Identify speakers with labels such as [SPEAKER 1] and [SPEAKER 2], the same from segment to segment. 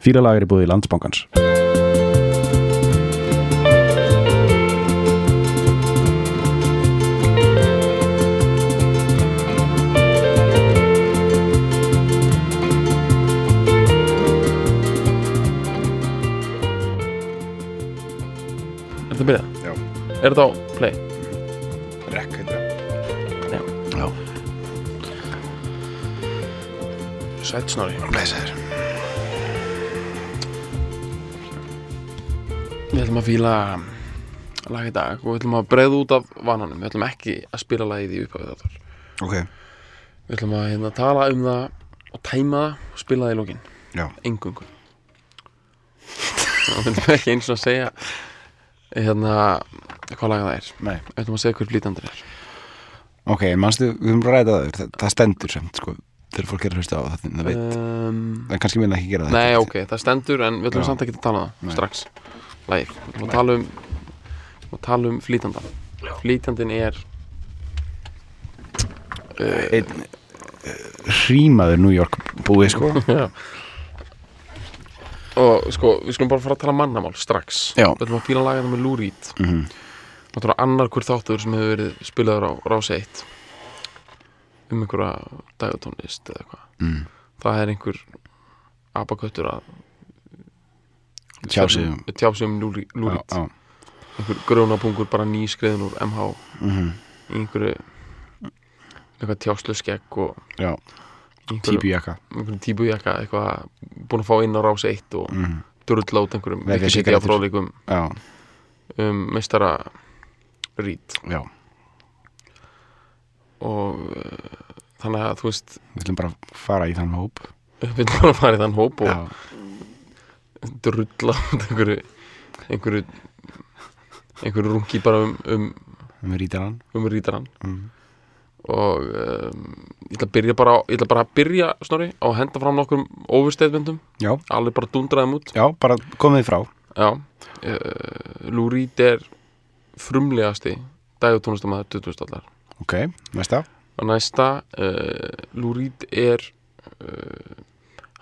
[SPEAKER 1] Fýra lag er búið í landsbankans
[SPEAKER 2] Er þetta. Er á play?
[SPEAKER 1] Rekk heitir
[SPEAKER 2] Já.
[SPEAKER 1] Já,
[SPEAKER 2] Sætt snorri Við ætlum að fíla lag í dag og við ætlum að breiða út af vananum. Við ætlum ekki að spila lagið í upphafið þáttar.
[SPEAKER 1] Ok,
[SPEAKER 2] Við ætlum að hérna, tala um það og tæma það og spila það í lókin
[SPEAKER 1] já,
[SPEAKER 2] Engungu Og við ætlum ekki eins og að segja hérna hvað lag það er.
[SPEAKER 1] Nei.
[SPEAKER 2] Við ætlum að segja hver blítandur er.
[SPEAKER 1] Ok, manstu, við höfum ræðið það. Það, það stendur sem, sko þegar fólk er að hlusta á það, það veit.
[SPEAKER 2] Um,
[SPEAKER 1] en kannski minna ekki gera það
[SPEAKER 2] Nei, ok, það stendur en við ætlum
[SPEAKER 1] Já.
[SPEAKER 2] samt ekki að tala um það strax Lægir, við ætlum að tala um að tala um flýtandan Flýtandin er uh,
[SPEAKER 1] Einn hrímaður New York búið, sko.
[SPEAKER 2] Já. Og sko, við skulum bara fara að tala mannamál strax. Við ætlum að fíla lagið með Reed.
[SPEAKER 1] Mm
[SPEAKER 2] Það er annar hver þáttur sem hefur verið spilaður á Rási 1 um einhverja dagatónlist eða eitthvað.
[SPEAKER 1] Mm.
[SPEAKER 2] Það er einhver abaköttur að
[SPEAKER 1] Tjá sig um.
[SPEAKER 2] um
[SPEAKER 1] já.
[SPEAKER 2] einhver grónapungur bara nýskriðin úr MH
[SPEAKER 1] Mhm.
[SPEAKER 2] í einhverju eitthvað tjáslu skegg og einhverju tíbujakka eitthvað búin að fá inn á rás 1 og
[SPEAKER 1] mm.
[SPEAKER 2] drulla út einhverjum
[SPEAKER 1] Vefja
[SPEAKER 2] Wikipedia
[SPEAKER 1] sígarettur.
[SPEAKER 2] fróðleikum um meistara Reed
[SPEAKER 1] já,
[SPEAKER 2] og uh, þannig að þú veist
[SPEAKER 1] við ætlum bara að fara í þann hóp.
[SPEAKER 2] Við viljum bara fara í þann hóp og
[SPEAKER 1] Já,
[SPEAKER 2] drulla út einhverju einhverju einhverju rungi bara um, um,
[SPEAKER 1] við rýtar hann
[SPEAKER 2] um rítarann.
[SPEAKER 1] Mm.
[SPEAKER 2] og um, ég ætla að byrja bara á, ég ætla bara að byrja snorri á að henda fram nokkrum overstatementum.
[SPEAKER 1] Já,
[SPEAKER 2] alveg bara dundraðum út.
[SPEAKER 1] Já, bara komið frá.
[SPEAKER 2] Já. Uh, Lou Reed er frumlegasti dægutónlistamæður 2000 allar
[SPEAKER 1] Ok, næsta.
[SPEAKER 2] Og næsta uh, Lou Reed er uh,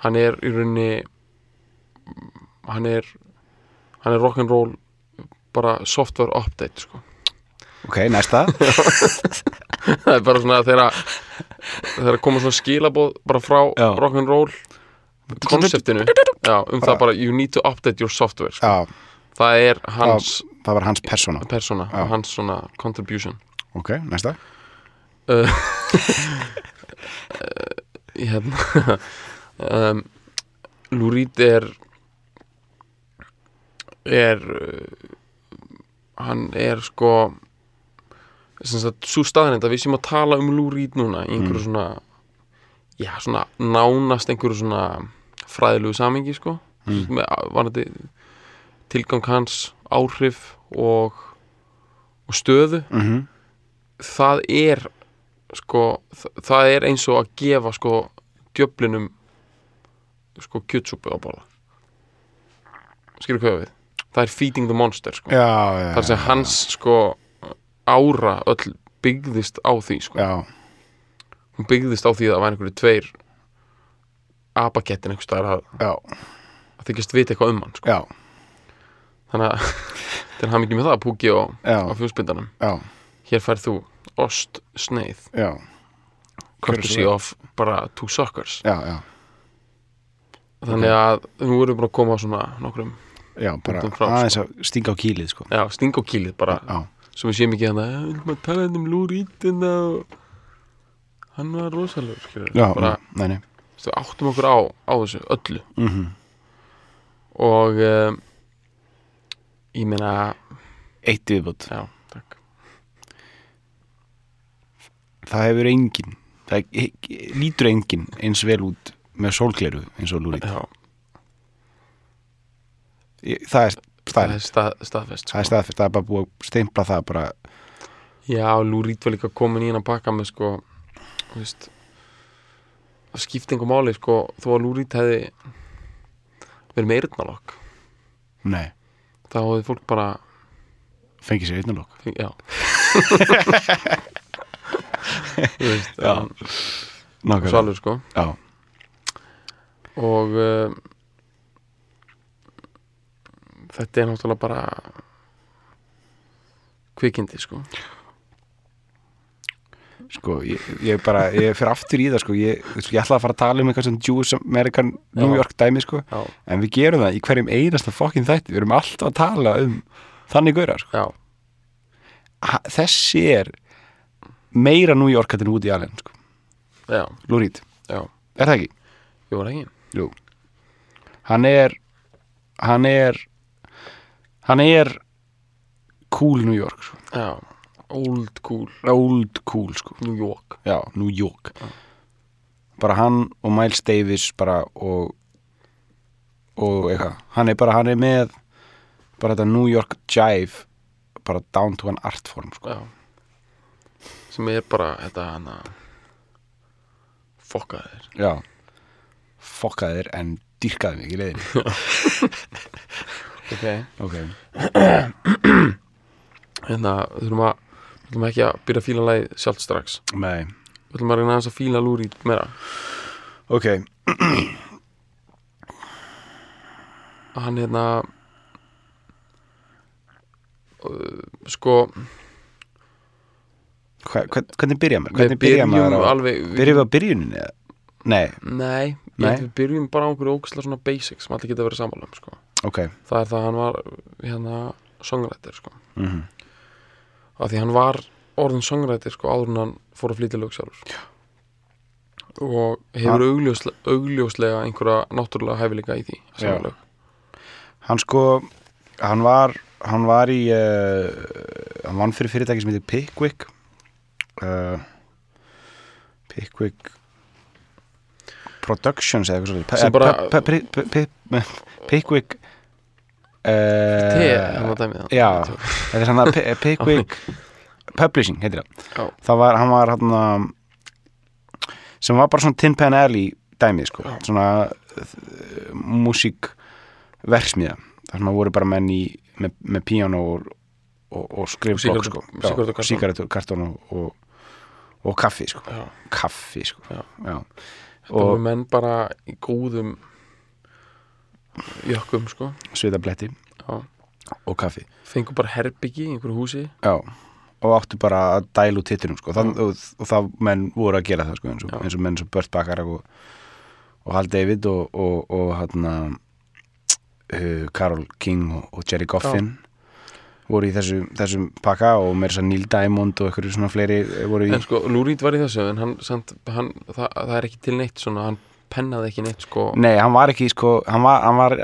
[SPEAKER 2] hann er í rauninni hann er hann er rock'n'roll bara software update sko.
[SPEAKER 1] Ok, næsta.
[SPEAKER 2] Það er bara svona þegar þegar koma svona skilabóð bara frá rock'n'roll konseptinu um það bara you need to update your software sko. Það er hans
[SPEAKER 1] það var hans Já.
[SPEAKER 2] og hans svona contribution.
[SPEAKER 1] Ok, næsta.
[SPEAKER 2] Í hérna um, Reed er er uh, hann er sko sem sagt, svo staðanind að við séum að tala um Reed núna í einhverju svona já, svona nánast einhverju svona fræðilegu samingi sko.
[SPEAKER 1] Mm.
[SPEAKER 2] með tilgang hans, áhrif og, og stöðu.
[SPEAKER 1] Mm
[SPEAKER 2] það er sko, þa- það er eins og að gefa sko djöflinum sko kjötsúpu á bóla skilur hvað við það er feeding the monster sko.
[SPEAKER 1] Já, já
[SPEAKER 2] þar sem hans sko ára öll byggðist á því sko. Hún byggðist á því að það var einhverju tveir abakettin einhvers staðar að, að þykjast vita eitthvað um hann sko. þannig að til hann ekki með það púki á, á fjósbyndanum
[SPEAKER 1] já,
[SPEAKER 2] hér færð þú ost sneið courtesy of bara two suckers.
[SPEAKER 1] Já, já,
[SPEAKER 2] þannig að nú erum við bara að koma á svona nokkrum,
[SPEAKER 1] já, bara aðeins að stinga á kýlið, sko.
[SPEAKER 2] Já, sting á kýlið bara,
[SPEAKER 1] Já,
[SPEAKER 2] sem við séum ekki hann að við erum að tala hérna um Reed hérna og hann var rosalegur skilur,
[SPEAKER 1] já,
[SPEAKER 2] bara,
[SPEAKER 1] nei, nei.
[SPEAKER 2] Þú áttum okkur á, á þessu öllu.
[SPEAKER 1] Mm
[SPEAKER 2] og um, ég meina
[SPEAKER 1] Eitt viðbútt,
[SPEAKER 2] já, takk.
[SPEAKER 1] Það hefur engin það lítur engin eins vel út með sólgleru eins og lúrít
[SPEAKER 2] já,
[SPEAKER 1] það er
[SPEAKER 2] það
[SPEAKER 1] staðfest
[SPEAKER 2] er stað,
[SPEAKER 1] það er
[SPEAKER 2] sko.
[SPEAKER 1] staðfest, það er bara búið að steimpla það bara,
[SPEAKER 2] já, Reed var líka komin í hann að pakka með sko veist það skipti einhver máli sko þó að Reed hefði verið með eyrnalokk.
[SPEAKER 1] Nei,
[SPEAKER 2] þá hefði fólk bara
[SPEAKER 1] fengið sér einnalokk
[SPEAKER 2] já. Þú veist
[SPEAKER 1] Já. Nákvæmlega.
[SPEAKER 2] svalur sko.
[SPEAKER 1] Já,
[SPEAKER 2] og uh, þetta er náttúrulega bara kvikindi sko
[SPEAKER 1] sko, ég, ég bara, ég fyrir aftur í það sko, ég, ég ætla að fara að tala um eitthvað svona Jewish American New
[SPEAKER 2] Já.
[SPEAKER 1] York dæmi sko,
[SPEAKER 2] já,
[SPEAKER 1] en við gerum það í hverjum einasta fokkin þætti, við erum alltaf að tala um þannig gaurar sko.
[SPEAKER 2] já,
[SPEAKER 1] þessi er meira New York hættin út í alveg sko.
[SPEAKER 2] já, já
[SPEAKER 1] er það ekki?
[SPEAKER 2] Jú, er það ekki?
[SPEAKER 1] Jú Hann er hann er hann er cool New York sko.
[SPEAKER 2] Já, old cool.
[SPEAKER 1] Old cool sko.
[SPEAKER 2] New York.
[SPEAKER 1] Já, New York. Bara hann og Miles Davis bara og og eitthvað, hann er bara hann er með bara þetta New York jive bara down to an art form sko.
[SPEAKER 2] Já. Sem er bara þetta hana fokkaðir
[SPEAKER 1] já. Fokkaðir en dýrkaði mig í leiðinni
[SPEAKER 2] ok
[SPEAKER 1] ok,
[SPEAKER 2] hérna við þurfum að við þurfum ekki að byrja að fíla lagið sjálft strax
[SPEAKER 1] nei
[SPEAKER 2] við þurfum að reyna að fíla lúri meira
[SPEAKER 1] ok,
[SPEAKER 2] hann hérna uh, sko
[SPEAKER 1] Hva, hvern, hvernig byrja maður?
[SPEAKER 2] við
[SPEAKER 1] hvernig byrja
[SPEAKER 2] byrjum
[SPEAKER 1] maður á,
[SPEAKER 2] alveg
[SPEAKER 1] byrjum við á byrjuninni eða? nei,
[SPEAKER 2] nei, ég
[SPEAKER 1] Nei.
[SPEAKER 2] held við byrjum bara á einhverju ógæslega svona basics sem allir geta verið sammála um sko.
[SPEAKER 1] Ok
[SPEAKER 2] það er það að hann var hérna songwriter sko.
[SPEAKER 1] mm
[SPEAKER 2] af því hann var orðin songwriter sko, áður en hann fór að flytja lög sjálfur Já. og hefur augljóslega, augljóslega einhverja náttúrulega hæfileika í því
[SPEAKER 1] Já. hann sko hann var, hann var í uh, hann vann fyrir fyrirtæki sem heitir Pickwick uh, Pickwick Productions eða eitthvað svolítið pe- Pickwick
[SPEAKER 2] Te,
[SPEAKER 1] uh,
[SPEAKER 2] hann var dæmið það.
[SPEAKER 1] já, þetta er að Pi- Pickwick Publishing heitir það. Það var, hann var hann að sem var bara svona Tin Pan Alley dæmið sko, svona uh, músík versmiða þar sem að voru bara menn í með, með píano og, og, og skrifblokk sko,
[SPEAKER 2] sígarettu kartón.
[SPEAKER 1] sígarettu kartón og, og, og kaffi sko, kaffi sko.
[SPEAKER 2] Já.
[SPEAKER 1] Já.
[SPEAKER 2] Það voru
[SPEAKER 1] og
[SPEAKER 2] menn bara í góðum jökkum sko.
[SPEAKER 1] Svita bletti.
[SPEAKER 2] Já.
[SPEAKER 1] og kaffi.
[SPEAKER 2] Fengu bara herbyggi í einhverju húsi.
[SPEAKER 1] Já, og áttu bara að dæla út titlinum sko. Þann, og, og það menn voru að gera það sko, eins, og,
[SPEAKER 2] Já.
[SPEAKER 1] eins og menn sem Burt Bacharach og, og Hal David og, og, og hann uh, Carol King og, og Jerry Goffin voru í þessu, þessum pakka og með þess að Neil Diamond og einhverju svona fleiri voru í
[SPEAKER 2] en sko Reed var í þessu en hann, samt, hann það, það er ekki til neitt svona hann pennaði ekki neitt sko.
[SPEAKER 1] Nei, hann var ekki sko, hann var, hann var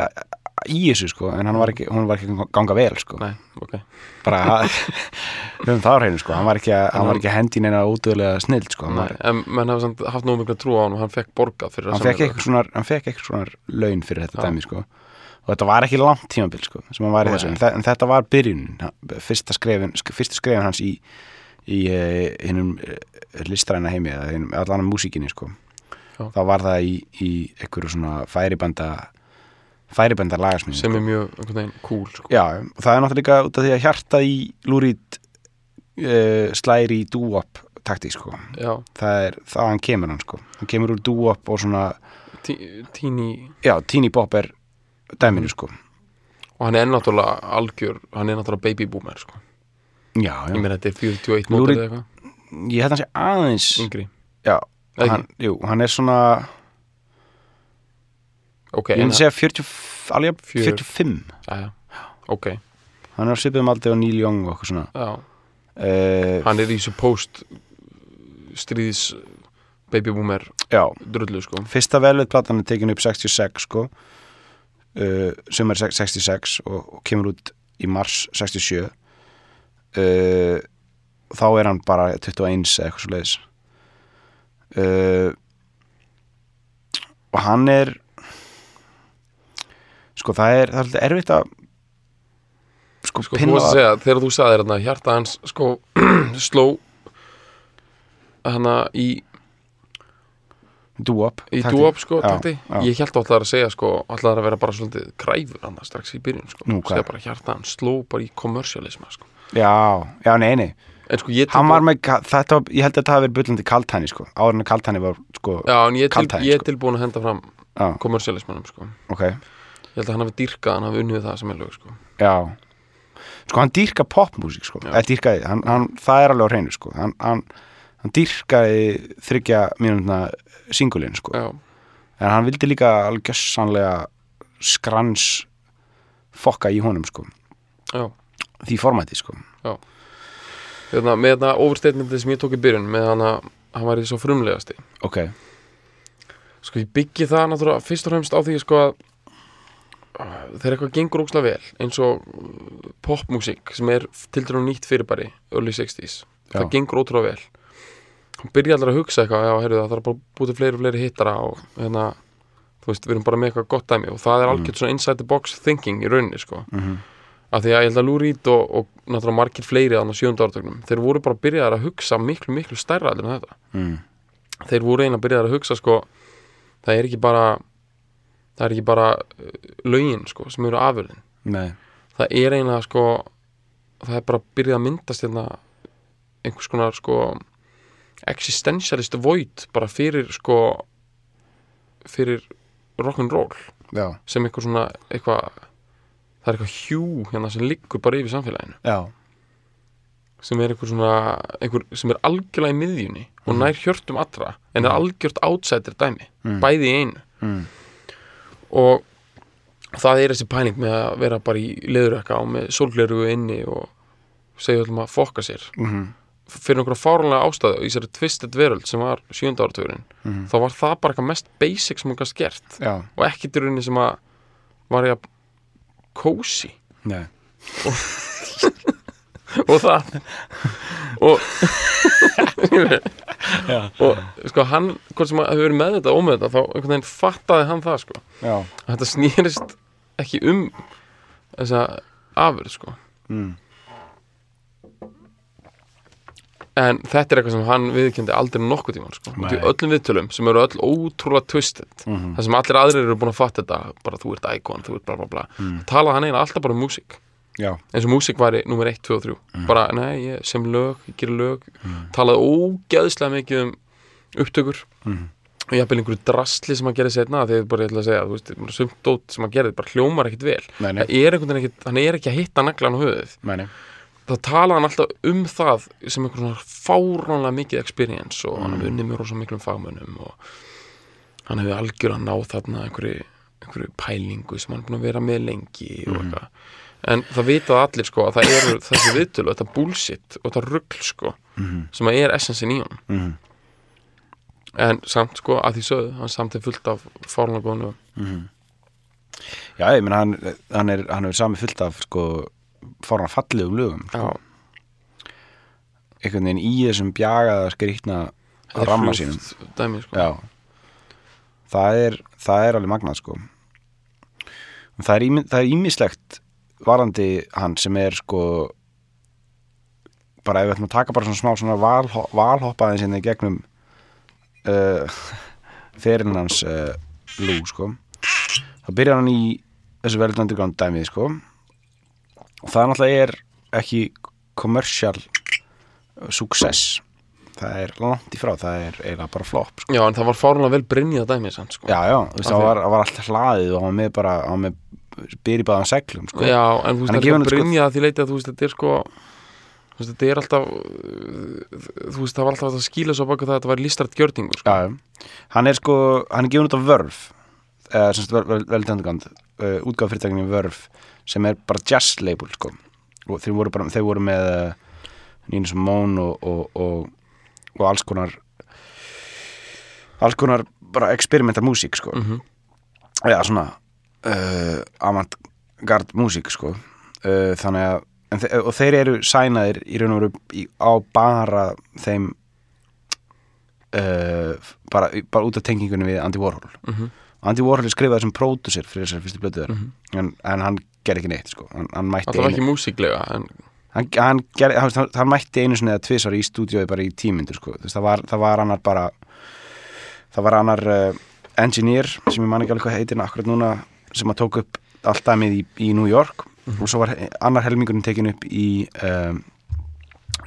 [SPEAKER 1] í þessu sko, en hann var ekki, hún var ekki ganga vel sko,
[SPEAKER 2] Nei, ok.
[SPEAKER 1] Bara höfum það á hreinu sko, hann var ekki að, hann var ekki að hendi neina útöðlega snill sko,
[SPEAKER 2] Nei,
[SPEAKER 1] var,
[SPEAKER 2] en menn hafa samt haft nóg mikla trú á hann og hann fekk borgað fyrir að
[SPEAKER 1] hann fekk
[SPEAKER 2] semja
[SPEAKER 1] eitthvað svona hann fekk eitthvað svona laun fyrir þetta dæmi sko. Og þetta var ekki langt tímabil sko sem hann var í þessu, en, þe en þetta var byrjun fyrsta skrefin, sk fyrsta skrefin hans í í uh, hinnum uh, listræna heimi allan músíkinni sko
[SPEAKER 2] Já.
[SPEAKER 1] þá var það í, í einhverju svona færibanda færibanda lagasmíð
[SPEAKER 2] sem er mjög cool sko.
[SPEAKER 1] Já, það er náttúrulega líka út af því að hjarta í lúrít uh, slæri í dúop taktík sko.
[SPEAKER 2] Já,
[SPEAKER 1] Það er þaðan kemur hann sko. Hann kemur úr dúop og svona
[SPEAKER 2] tí, tíni
[SPEAKER 1] teeny pop er dæminu sko.
[SPEAKER 2] og hann er náttúrulega algjör hann er náttúrulega baby boomer sko.
[SPEAKER 1] Já,
[SPEAKER 2] ég
[SPEAKER 1] já.
[SPEAKER 2] meina þetta er 41
[SPEAKER 1] Lou
[SPEAKER 2] mótil
[SPEAKER 1] Reed-
[SPEAKER 2] eða eitthvað
[SPEAKER 1] Ég held hann sé aðeins
[SPEAKER 2] yngri
[SPEAKER 1] Já, hann, jú, hann er svona
[SPEAKER 2] ok,
[SPEAKER 1] ég myndi segja 40, alveg
[SPEAKER 2] Fjör.
[SPEAKER 1] 45
[SPEAKER 2] aðja, ok,
[SPEAKER 1] Hann er á svipuðum aldrei á Neil Young og eitthvað svona. Uh,
[SPEAKER 2] hann er í þessu post stríðs baby boomer
[SPEAKER 1] Já,
[SPEAKER 2] drullu sko.
[SPEAKER 1] Fyrsta velveit er tekin upp 66 sko. Uh, sem er 66 og, og kemur út í mars 67 uh, þá er hann bara 21 eða eitthvað svo leiðis uh, og hann er sko það er það er alltaf erfitt að sko,
[SPEAKER 2] sko
[SPEAKER 1] pinna
[SPEAKER 2] að segja, þegar þú sagðir hérna hjarta hans sko sló hana í
[SPEAKER 1] dúop
[SPEAKER 2] í dúop sko,
[SPEAKER 1] Já, já.
[SPEAKER 2] ég held að að segja sko, allar að vera bara svolítið kræfur hann strax í byrjun sko,
[SPEAKER 1] Nú,
[SPEAKER 2] segja bara hjarta hann sló bara í kommersialisma sko.
[SPEAKER 1] Já, já, nei, nei
[SPEAKER 2] sko
[SPEAKER 1] hann var með, þetta, ég held að þetta hafi verið bullandi kaltæni sko, áður en kaltæni var sko,
[SPEAKER 2] já, en ég til,
[SPEAKER 1] Kaldhæðin,
[SPEAKER 2] ég er
[SPEAKER 1] sko.
[SPEAKER 2] tilbúin að henda fram
[SPEAKER 1] já,
[SPEAKER 2] kommersialismanum sko.
[SPEAKER 1] Ok.
[SPEAKER 2] Ég held að hann hafi dýrkað, hann hafi unnið það sem er lög sko.
[SPEAKER 1] Já. Sko hann dýrka popmúsík sko.
[SPEAKER 2] Já.
[SPEAKER 1] Eða dýrkaði, hann, hann, það er alveg á hreinu sko. Hann, hann, hann dýrkaði þryggja mínútna singulinn sko.
[SPEAKER 2] Já,
[SPEAKER 1] En hann vildi líka alveg gjössanlega skrans fokka í honum sko.
[SPEAKER 2] Já.
[SPEAKER 1] Því formæti sko
[SPEAKER 2] hérna, með þetta overstatementið sem ég tók í byrjun með hann að hann væri svo frumlegasti.
[SPEAKER 1] Ok,
[SPEAKER 2] sko ég byggi það náttúrulega fyrst og fremst á því sko að þegar eitthvað gengur ókslega vel eins og uh, popmusík sem er til dærum nýtt fyrirbæri early 60s,
[SPEAKER 1] Já.
[SPEAKER 2] það gengur ótrúlega vel. Hún byrja allir að hugsa eitthvað já, heyrðu, það þarf bara að búti fleiri og fleiri hittara og hérna, þú veist, við erum bara með eitthvað gott dæmi og það er algjört svona inside the box thinking í rauninni, sko.
[SPEAKER 1] Mhm.
[SPEAKER 2] af því að ég held að Lou Reed og, og náttúrulega margir fleiri á sjönda áratögnum, þeir voru bara byrjaðar að hugsa miklu, miklu stærra allir en þetta.
[SPEAKER 1] Mm.
[SPEAKER 2] þeir voru eiginlega byrjaðar að hugsa sko, það er ekki bara það er ekki bara uh, lögin sko, sem eru afurðin. Það er eiginlega sko það er bara byrjað að myndast hérna einhvers konar sko existentialist void bara fyrir sko fyrir rock'n'roll sem eitthvað svona eitthvað það er eitthvað hjú hérna sem liggur bara yfir samfélaginu.
[SPEAKER 1] Já.
[SPEAKER 2] Sem er einhver svona einhver sem er algjörlega í miðjunni og nær hjörtum allra en er algjört outsider dæmi
[SPEAKER 1] Mm.
[SPEAKER 2] bæði í einu.
[SPEAKER 1] Mm.
[SPEAKER 2] og það er þessi pæling með að vera bara í leðurökka og með sólgleru inni og segja öllum að fokka sér.
[SPEAKER 1] Mm
[SPEAKER 2] fyrir einhverja fáránlega ástæðu í þessari twisted veröld sem var sjönda áratugurinn
[SPEAKER 1] Mhm.
[SPEAKER 2] þá var það bara eitthvað mest basic sem hún gæst gert.
[SPEAKER 1] Já,
[SPEAKER 2] og ekkert í rauninni sem að var ég að kósi.
[SPEAKER 1] Nei.
[SPEAKER 2] Og það. Og og sko hann, hvort sem að hefur verið með þetta og með þetta, þá einhvern veginn fattaði hann það sko,
[SPEAKER 1] já.
[SPEAKER 2] Þetta snýrist ekki um þessa afurð sko.
[SPEAKER 1] Mm.
[SPEAKER 2] En þetta er eitthvað sem hann viðkendi aldrei nokkuð tímann sko, út í öllum viðtölum sem eru öll ótrúlega twisted.
[SPEAKER 1] Mhm.
[SPEAKER 2] það sem allir aðrir eru búin að fatta þetta bara þú ert íkon, þú ert bla bla bla.
[SPEAKER 1] Mm.
[SPEAKER 2] talaði hann eiginlega alltaf bara um músík. Eins og músík væri nummer 1, 2 og 3
[SPEAKER 1] Mm.
[SPEAKER 2] bara, nei, ég sem lög, ég gerir lög. Talaði ógeðslega mikið um upptökur.
[SPEAKER 1] Mhm.
[SPEAKER 2] og ég hafði einhverju drastli sem hann gerði setna þegar bara ég ætla að segja, þú veist, bara sumt dót sem hann gerði bara hljómar ekkit vel.
[SPEAKER 1] Nei, nei,
[SPEAKER 2] það er ekkit, hann er ekki að hitta naglan á höfuðið þá talaði hann alltaf um það sem einhver svona fáránlega mikið experience og hann hefði unnið mjög rosa miklum fagmönnum og hann hefði algjör að ná þarna einhverju, einhverju pælingu sem hann er búin að vera með lengi og eitthvað en það vitaði allir sko að það eru þessi viðtölu, þetta bullshit og þetta rugl sko
[SPEAKER 1] Mhm.
[SPEAKER 2] sem að er essensin í honum
[SPEAKER 1] Mhm.
[SPEAKER 2] en samt sko að því sögðu hann samt er fullt af fáránlega góðan lögum.
[SPEAKER 1] Já, ég meina hann, hann er, hann er sami fullt af sko fórna fallegum lögum sko. Einhvern veginn í þessum bjagaða skrýtna ramma sínum.
[SPEAKER 2] dæmi sko.
[SPEAKER 1] Það er, það er alveg magnað sko. Það er, ími, er ímislegt varandi hann sem er sko bara ef við ætlum að taka bara svona smá svona valho valhoppaðin sinni gegnum uh, ferinn hans uh, Lú sko. Þá byrjar hann í þessu velið underground dæmið sko og það náttúrulega er ekki commercial success það er langt í frá, það er eiginlega bara flop sko.
[SPEAKER 2] Já, en það var fáránlega vel brynjað dæmi samt sko
[SPEAKER 1] já, já, það
[SPEAKER 2] því-
[SPEAKER 1] var, það var alltaf hlaðið og hann með bara, hann með byrja báðan seglum sko.
[SPEAKER 2] Já, en þú veist, það er
[SPEAKER 1] sko-
[SPEAKER 2] brynjað að því leiti að þú veist, þetta er sko þú veist, þetta er alltaf þú veist, það var alltaf að skýla svo baka það að þetta var listrætt gjörningur sko.
[SPEAKER 1] Já, hann er sko, hann er gefin út af Vörf eða sem sagt vel, vel tendugand uh, útgáð fyrirtækninni Vörf sem er bara jazz label sko. Og þeir voru, bara, þeir voru með uh, Nina Simone og, og, og, og alls konar alls konar bara experimental músík sko.
[SPEAKER 2] Mm
[SPEAKER 1] eða svona uh, avantgard músík sko. Uh, þannig að þe og þeir eru sænaðir í raun og veru í, á bara þeim bara, bara út af tengingunni við Andy Warhol.
[SPEAKER 2] Mhm.
[SPEAKER 1] Andy Warhol er skrifað sem pródusir fyrir þessar fyrstu blötuðar
[SPEAKER 2] Mhm.
[SPEAKER 1] en, en hann gerði ekki neitt sko. Hann, hann mætti
[SPEAKER 2] Alltaf
[SPEAKER 1] einu,
[SPEAKER 2] ekki músíklega en,
[SPEAKER 1] hann, hann, hann, hann, hann mætti einu sinni eða tvisar í stúdíói bara í tímyndur sko. Þess, það, var, það var annar bara það var annar uh, engineer sem ég man ekki alveg hvað heitir akkurat núna sem að tók upp allt dæmið í, í New York. Og svo var annar helmingurinn tekin upp í um,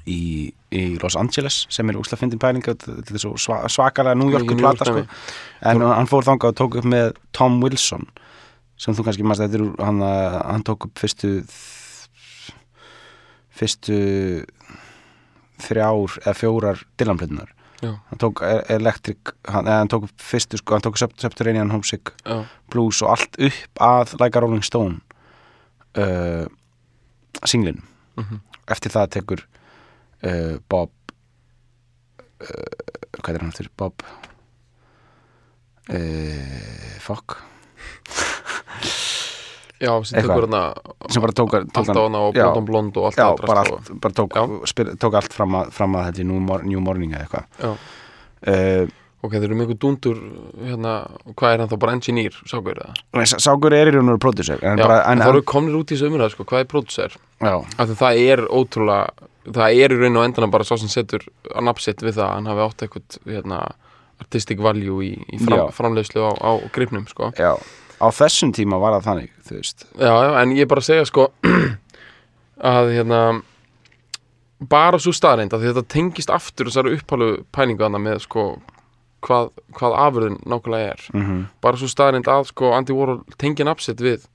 [SPEAKER 1] í, í Los Angeles sem er úsla fyndin pæling þetta er svo sva, svakalega New Yorku plata sko. en hann fór þangað og tók upp með Tom Wilson sem þú kannski maður þetta er úr hann, hann tók upp fyrstu fyrstu þrjár eða fjórar Dylan-plötunar hann tók e- Electric hann, eða hann tók upp fyrstu sko, hann tók Sub- Subterranean Homesick
[SPEAKER 2] já,
[SPEAKER 1] Blues og allt upp að Like a Rolling Stone uh, singlin
[SPEAKER 2] Mhm.
[SPEAKER 1] eftir það tekur uh, Bob uh, hvað er hann eftir Bob uh, fuck
[SPEAKER 2] já, sem tekur hérna
[SPEAKER 1] sem bara tók,
[SPEAKER 2] hana. og
[SPEAKER 1] já,
[SPEAKER 2] blondon blond og allt
[SPEAKER 1] já, bara,
[SPEAKER 2] drast
[SPEAKER 1] allt, bara tók, spyr, tók allt fram að, fram að þetta í New Morning eða eitthvað.
[SPEAKER 2] Já. Ok, þeir eru einhver dundur hérna, hvað er hann þá, bara engineer, sákur eða?
[SPEAKER 1] Nei, Sá- Sákur er í raun og producer en
[SPEAKER 2] já,
[SPEAKER 1] bara, en,
[SPEAKER 2] þá eru komnir út í þessu umræð, sko, hvað er producer?
[SPEAKER 1] Já,
[SPEAKER 2] af því það er ótrúlega það er í raun og endana bara sá sem setur að nafnsitt við það, að hann hafi átt eitthvað hérna, artistic value í, í fram, framleiðslu á, á gripnum, sko.
[SPEAKER 1] Já. Á þessum tíma var það þannig þú veist.
[SPEAKER 2] Já, já, en ég bara að segja sko að hérna bara svo staðreind að þetta tengist aftur þessari upphálu pælingu sko hvað, hvað afurðin nákvæmlega er.
[SPEAKER 1] Mm
[SPEAKER 2] bara svo staðreind að sko Andy Warhol tengja nafnsitt við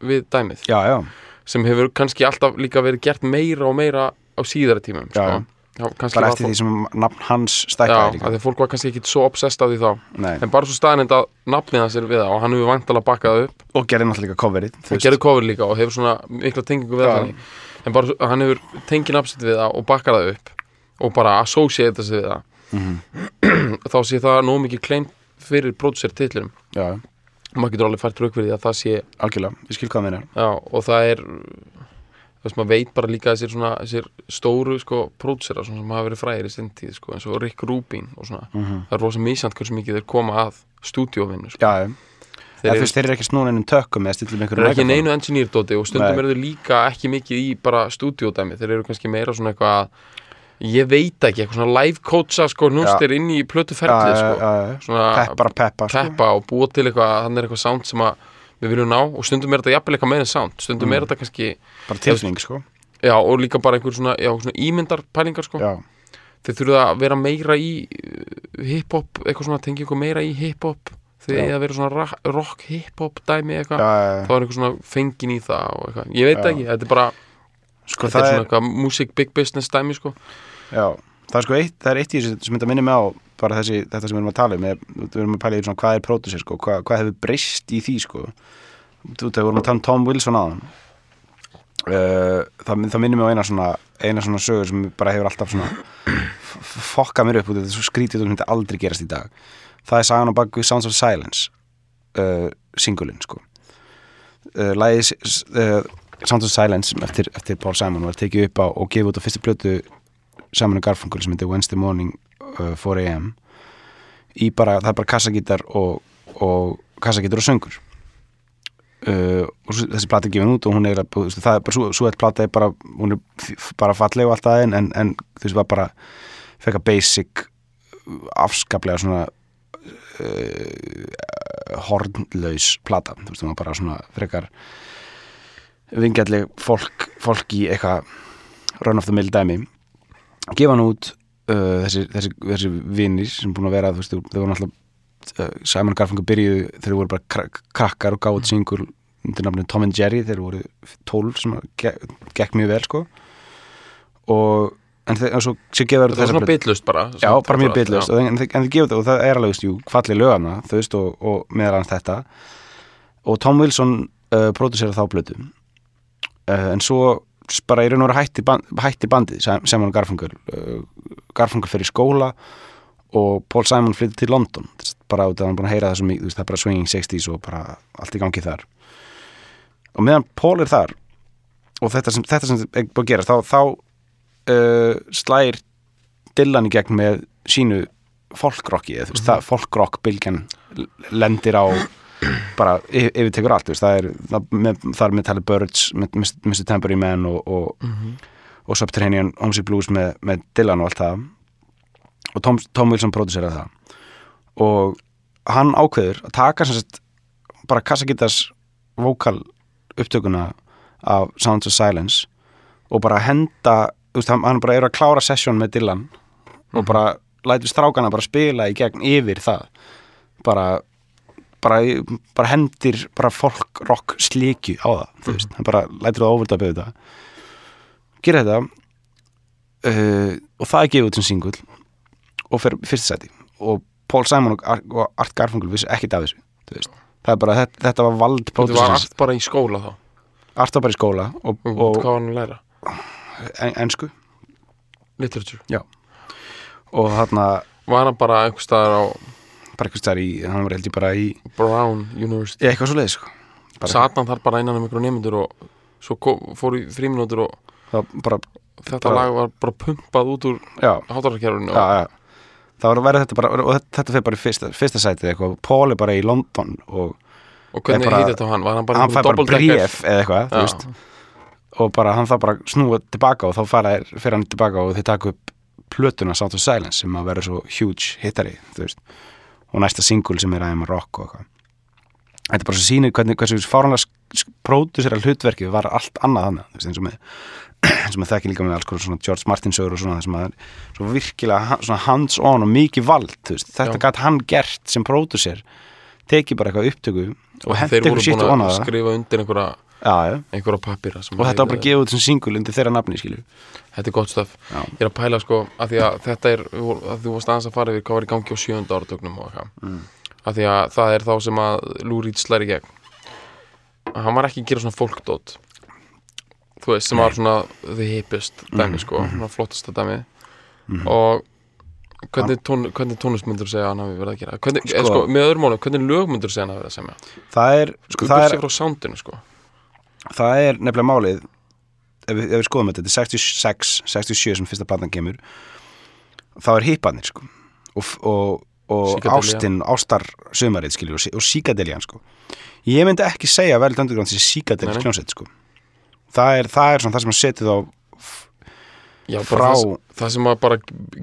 [SPEAKER 2] við dæmið.
[SPEAKER 1] Já, já,
[SPEAKER 2] sem hefur kannski alltaf líka verið gert meira og meira á síðara tímum sko.
[SPEAKER 1] Bara eftir því sem nafn hans stækkaði líka.
[SPEAKER 2] að fólk var kannski ekki svo obsessed af því þá.
[SPEAKER 1] Nei.
[SPEAKER 2] en bara svo staðreind að nafnið hans er við það og hann hefur vantalega bakkað upp.
[SPEAKER 1] Og gerði náttúrulega coverið
[SPEAKER 2] og gerði cover líka og hefur svona mikla tengingu við það en bara hann hefur tengin absitt við það og bakkar það upp og bara associate sig við það.
[SPEAKER 1] Mhm.
[SPEAKER 2] Þá sé það nóg mikið klein fyrir
[SPEAKER 1] já,
[SPEAKER 2] maður getur alveg fært rauk fyrir því að það sé
[SPEAKER 1] algjörlega, ég skil hvað meina
[SPEAKER 2] já, og það er þú veist maður veit bara líka þessir svona þessir stóru sko svona sem hafa verið fræðir í sinn tíð sko eins og Rick Rubin og svona
[SPEAKER 1] mm
[SPEAKER 2] það er rosa mísant hversu mikið þeir koma að stúdíóvinnu sko.
[SPEAKER 1] já,
[SPEAKER 2] þeir
[SPEAKER 1] veist, þeir eru ekki snúin einum tökum
[SPEAKER 2] Þeir eru ekki neinu engineer-dóti og stundum eru þeir líka ekki mikið í bara stúdíódæmi þeir eru kannski meira svona eitthvað ég veit ekki, eitthvað svona live coacha sko, nústir inn í plötu
[SPEAKER 1] já,
[SPEAKER 2] sko, svona
[SPEAKER 1] peppar, peppar sko.
[SPEAKER 2] peppa og búa til eitthvað þannig er eitthvað sound sem að við viljum ná. Og stundum er þetta jafnvel eitthvað meira sound. Stundum
[SPEAKER 1] Mm.
[SPEAKER 2] er þetta kannski,
[SPEAKER 1] bara tilfning sko.
[SPEAKER 2] já og líka bara einhver svona, já, svona ímyndar pælingar sko.
[SPEAKER 1] Já,
[SPEAKER 2] þeir þurfa að vera meira í uh, hip-hop, eitthvað svona tengi eitthvað meira í hip-hop. Þeir
[SPEAKER 1] Já.
[SPEAKER 2] eiga að vera svona rock hip-hop dæmi eitthvað. Þá er einhver svona fengin í það og eitthvað, ég veit ekki, þetta er bara
[SPEAKER 1] sko
[SPEAKER 2] þetta er
[SPEAKER 1] það
[SPEAKER 2] svona eitthvað music big business dæmi sko
[SPEAKER 1] já, það er sko eitt, það er eitt í þessu sem minnir mig á bara þessi, þetta sem við erum að tala um við erum að pæla í svona hvað er pródusir sko, hvað, hvað hefur breyst í því sko. Þú veist, við vorum að tala um Tom Wilson hann uh, það, það minnir mig á eina svona eina svona sögur sem bara hefur alltaf svona f- fokkað mér upp út þetta er svo skrítið og myndi aldrei gerast í dag. Það er sagan á baku Sounds of Silence uh, singulinn sko. Uh, lagið uh, Sounds of Silence eftir, eftir Paul Simon var tekið upp á og gefið út á fyrstu plötu Simon Garfunkel sem heitir Wednesday Morning uh, 4am í bara, það er bara kassagítar og, og kassagítar og söngur. Uh, og svo, þessi plata er gefin út og hún er, það er bara svo, svo eitt plata er bara, hún er bara falleg og allt það en, en, þú veist, var bara fekk að basic afskaplega svona uh, hornlaus plata, þú veist, hún var bara svona frekar vingjalleg fólk, fólk í eitthvað run of the mill dæmi gefa hann út uh, þessi, þessi, þessi vinir sem búin að vera þú veist, þau voru náttúrulega uh, Simon Garfunkel byrjuðu þegar voru bara krak krakkar og gáðu singur undir nafninu Tom and Jerry þeir voru 12 sem ge gekk mjög vel sko. Og en þeir, svo, svo
[SPEAKER 2] var
[SPEAKER 1] þessa
[SPEAKER 2] svona bitlust bara
[SPEAKER 1] Já, bara mjög bitlust. en, en, þið- en þið gefa þetta og það er alveg veist, jú, falli lögana þú veist og, og meðal hans þetta. Og Tom Wilson uh, pródusera þá blötu uh, en svo s- bara í raun og veru hætti, band, hætti bandið sem, hann Garfunkel uh, Garfunkel fer í skóla og Paul Simon flytti til London. Bara út af hann búin að heyra það sem það er bara swinging 60s og bara allt í gangi þar. Og meðan Paul er þar og þetta sem, þetta sem er búin að gera þá, þá uh, slægir Dylan í gegn með sínu folkrocki, þú veist, það folkrock bylgjan lendir á bara yfir, yfirtekur allt, veist, það er með, það er með talið Birds, með Mr. Tambourine Man og, og, og Subterranean Homesick Blues með, með Dylan og allt það. Og Tom, Tom Wilson produseraði það. Og hann ákveður að taka sagt bara kassagittas vokal upptökuna af Sounds of Silence og bara henda veist, hann, bara er að klára session með Dylan og bara lætur strákana bara spila í gegn yfir það. Bara bara, bara hendir bara folk rock slikju á það þú veist, hann bara lætur það óvölda að beða þetta. Gera þetta uh, og það er gefið út sem singull og fer fyrst sæti. Og Paul Simon og, Ar og Art Garfunkel vissu ekkert af þessu það er bara, þetta, þetta var vald
[SPEAKER 2] Þetta var allt bara í skóla þá?
[SPEAKER 1] Art var bara í skóla og,
[SPEAKER 2] Og,
[SPEAKER 1] og
[SPEAKER 2] hvað var hann að læra?
[SPEAKER 1] en, ensku.
[SPEAKER 2] Literature.
[SPEAKER 1] Og þarna
[SPEAKER 2] Var hann bara einhvers staðar á
[SPEAKER 1] bara eitthvað stær í, hann var held ég bara í
[SPEAKER 2] Brown University
[SPEAKER 1] ég, eitthvað svo leið sko. bara,
[SPEAKER 2] Sat hann þar bara innan um ykkur nemyndur og svo fór í fríminútur og
[SPEAKER 1] bara,
[SPEAKER 2] þetta
[SPEAKER 1] Bara-
[SPEAKER 2] lag var bara pumpað út úr
[SPEAKER 1] já,
[SPEAKER 2] hátararkerfinu
[SPEAKER 1] já, já. það var að vera þetta bara og þetta, þetta fyrir bara í fyrsta, fyrsta sætið eitthvað Paul er bara í London og
[SPEAKER 2] og hvernig
[SPEAKER 1] bara-
[SPEAKER 2] heiti þetta á hann? Var hann bara
[SPEAKER 1] hann fær bara bréf eða eitthvað þú
[SPEAKER 2] Já.
[SPEAKER 1] veist, og bara hann þarf bara snúa tilbaka og þá fyrir hann tilbaka og þeir taka upp plötuna Sound of Silence sem að vera svo huge hittari þú veist, og næsta singul sem er aðeins rock og eitthvað þetta er bara svo sýnir hvernig hversu fáranlega pródusera hlutverkið var allt annað annað veist, eins og með og með þekki líka með alls konar svona George Martin sögur og svona þessum að það er svo virkilega svona hands on og mikið vald veist, þetta
[SPEAKER 2] Já.
[SPEAKER 1] gætt hann gert sem pródusir tekið bara eitthvað upptöku og hendi
[SPEAKER 2] þeir
[SPEAKER 1] eitthvað
[SPEAKER 2] voru
[SPEAKER 1] sýttu
[SPEAKER 2] búin
[SPEAKER 1] on
[SPEAKER 2] að
[SPEAKER 1] að það
[SPEAKER 2] skrifa undir einhverja. Einhverja pappira
[SPEAKER 1] og þetta var bara gefið út sem single undir þeirra nafni skilju
[SPEAKER 2] þetta er gott stöf ég er að pæla sko að því að þetta er að þú varst aðeins að fara yfir hvað var í gangi á sjönda áratögnum
[SPEAKER 1] Mm.
[SPEAKER 2] að því að það er þá sem að Reed slæri gegn. Hann var ekki að gera svona fólkdót. Þú veist sem var svona the hippest
[SPEAKER 1] Mhm,
[SPEAKER 2] dæmi sko, svona flottasta dæmi. Og hvernig, tón, hvernig tónlist myndur segja að hann hafi verið að gera? Hvernig, sko,
[SPEAKER 1] Sko-
[SPEAKER 2] sko, með öðrum málum, hvernig lög myndur segja hann hafi verið að semja?
[SPEAKER 1] Það er,
[SPEAKER 2] sko,
[SPEAKER 1] það,
[SPEAKER 2] það
[SPEAKER 1] er,
[SPEAKER 2] frá soundinu sko
[SPEAKER 1] það er nefnilega málið ef við, ef við skoðum þetta, þetta er 66 67 sem fyrsta platan kemur þá er hippanir sko og, og, og
[SPEAKER 2] Psychedelia.
[SPEAKER 1] ástin, ástar sömarið skilju og, og síkadeljan sko ég myndi ekki segja að Underground sé síkadeljans
[SPEAKER 2] Nei, nei.
[SPEAKER 1] kljónsett sko það er, það er svona það sem að setja þá
[SPEAKER 2] Já,
[SPEAKER 1] frá-
[SPEAKER 2] það, það sem maður bara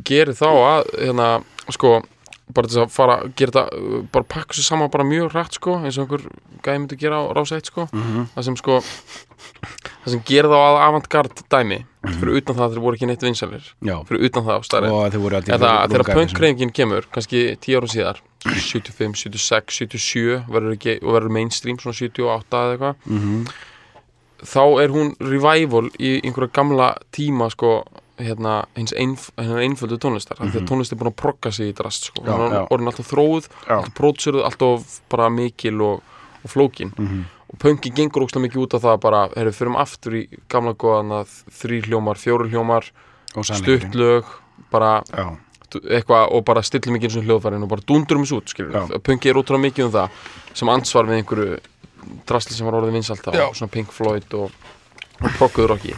[SPEAKER 2] gerir þá að hérna, sko, bara til að fara að gera þetta, uh, bara pakka sér saman bara mjög hrætt, sko, eins og einhver gæði myndi gera á rásætt, sko,
[SPEAKER 1] Mhm.
[SPEAKER 2] það sem sko það sem gerir þá að avantgard dæmi, fyrir utan það að þeir voru ekki neitt vinsalir, fyrir utan það á
[SPEAKER 1] alltaf
[SPEAKER 2] eða þegar punkreifingin kemur, kannski 10 ára síðar 75, 76, 77 verður ekki, og verður mainstream svona 78 eða eitthvað
[SPEAKER 1] mm
[SPEAKER 2] þá er hún revival í einhverja gamla tíma sko hérna hins einf, einföldu tónlistar mm því að tónlist er búin að progga sig í drast sko.
[SPEAKER 1] Mhm. Já, já.
[SPEAKER 2] er orðin alltaf þróuð
[SPEAKER 1] Já.
[SPEAKER 2] alltaf prótsuruð, alltaf bara mikil og, og flókin
[SPEAKER 1] Mhm.
[SPEAKER 2] og punki gengur ókslega mikið út af það bara, við fyrir aftur í gamla góðan að þrý hljómar, fjóri hljómar stuttlög bara
[SPEAKER 1] já,
[SPEAKER 2] eitthvað og bara stillum ekki eins og hljóðfærin og bara dundurum þessu út, skilur
[SPEAKER 1] Já.
[SPEAKER 2] punki er ótrúlega mikið um það sem ansvar við einhverju drasli sem var orðið vinsalt á svona Pink Floyd og, og progguður okki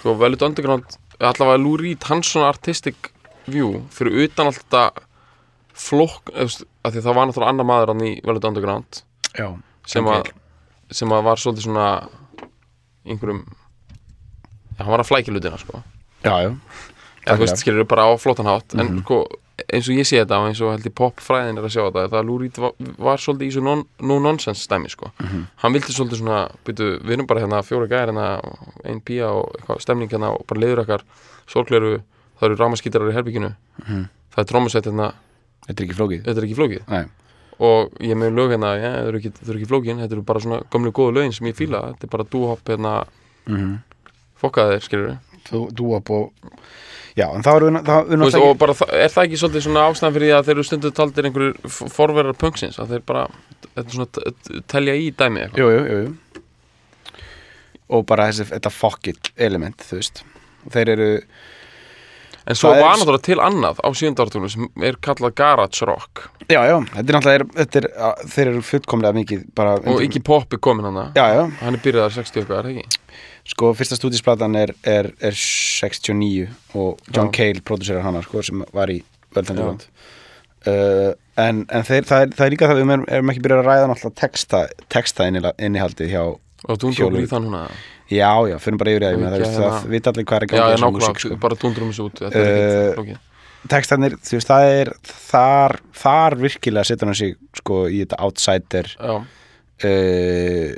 [SPEAKER 2] sko Velvet Underground allavega Reed, hans svona artistic view fyrir utan allt þetta flokk, að því það var náttúrulega annar maður hann í Velvet Underground.
[SPEAKER 1] Já
[SPEAKER 2] sem að, sem að var svolítið svona einhverjum já, hann var að flækja hlutina sko.
[SPEAKER 1] Já, já,
[SPEAKER 2] eða þú veist, skilur bara á flottan hátt. En
[SPEAKER 1] Mhm.
[SPEAKER 2] sko, eins og ég sé þetta og eins og held ég popfræðin er að sjá þetta það að Lou Reed var, var svolítið í svo non, no-nonsense stæmi sko.
[SPEAKER 1] Mhm.
[SPEAKER 2] hann vildi svolítið svona, byrju, við erum bara hérna fjóra gæðir hérna, ein pía og eitthvað stemning hérna og bara leiður ekkar sorgleru, það eru rámaskítarar í herbygginu
[SPEAKER 1] Mhm.
[SPEAKER 2] það er trómusveit hérna
[SPEAKER 1] þetta er ekki flókið
[SPEAKER 2] þetta er ekki flókið
[SPEAKER 1] Nei.
[SPEAKER 2] og ég er með lög hérna, já, þetta eru ekki, eru ekki flókin þetta eru bara svona gömlu góðu lögin sem ég fíla þetta er bara dúhopp hérna,
[SPEAKER 1] mm
[SPEAKER 2] fokkaðir, skilur
[SPEAKER 1] þú, þú upp og já, en þá erum við við
[SPEAKER 2] og bara, er það ekki svolítið svona ástæðan fyrir því að þeir eru stundu taldir einhverjur f- forverar punksins að þeir bara, þetta er svona telja í dæmi eitthvað?
[SPEAKER 1] Jú, jú, jú, jú. og bara þessi, þetta fuck it element, þú veist. Þeir eru,
[SPEAKER 2] en svo var náttúrulega til annað á sjöndartunum sem er kallað garage rock.
[SPEAKER 1] Já, já, þetta er náttúrulega er, þetta er, að, þeir eru fullkomlega mikið bara
[SPEAKER 2] og ekki Pop er komin hann
[SPEAKER 1] já, já,
[SPEAKER 2] hann er byrjaðar 60 eitthvað, er það ekki?
[SPEAKER 1] Sko, fyrsta stúdísplatan er, er, er 69 og John
[SPEAKER 2] Já.
[SPEAKER 1] Cale producerar hana, sko, sem var í Völdandirland uh, en, en þeir, það, er, það er líka það, við erum, erum ekki byrjað að ræða náttúrulega texta, texta inniha- innihaldið hjá
[SPEAKER 2] og undur í þann húnna?
[SPEAKER 1] Já, já, fyrir bara yfir það,
[SPEAKER 2] ekki
[SPEAKER 1] það,
[SPEAKER 2] hérna-
[SPEAKER 1] það vita allir hvað er að
[SPEAKER 2] já, nákvæmlega,
[SPEAKER 1] sko.
[SPEAKER 2] bara dundurum þessu út er
[SPEAKER 1] Eh, textarnir, þú veist, það er þar, þar virkilega setur hann sig sko í þetta outsider. Uh,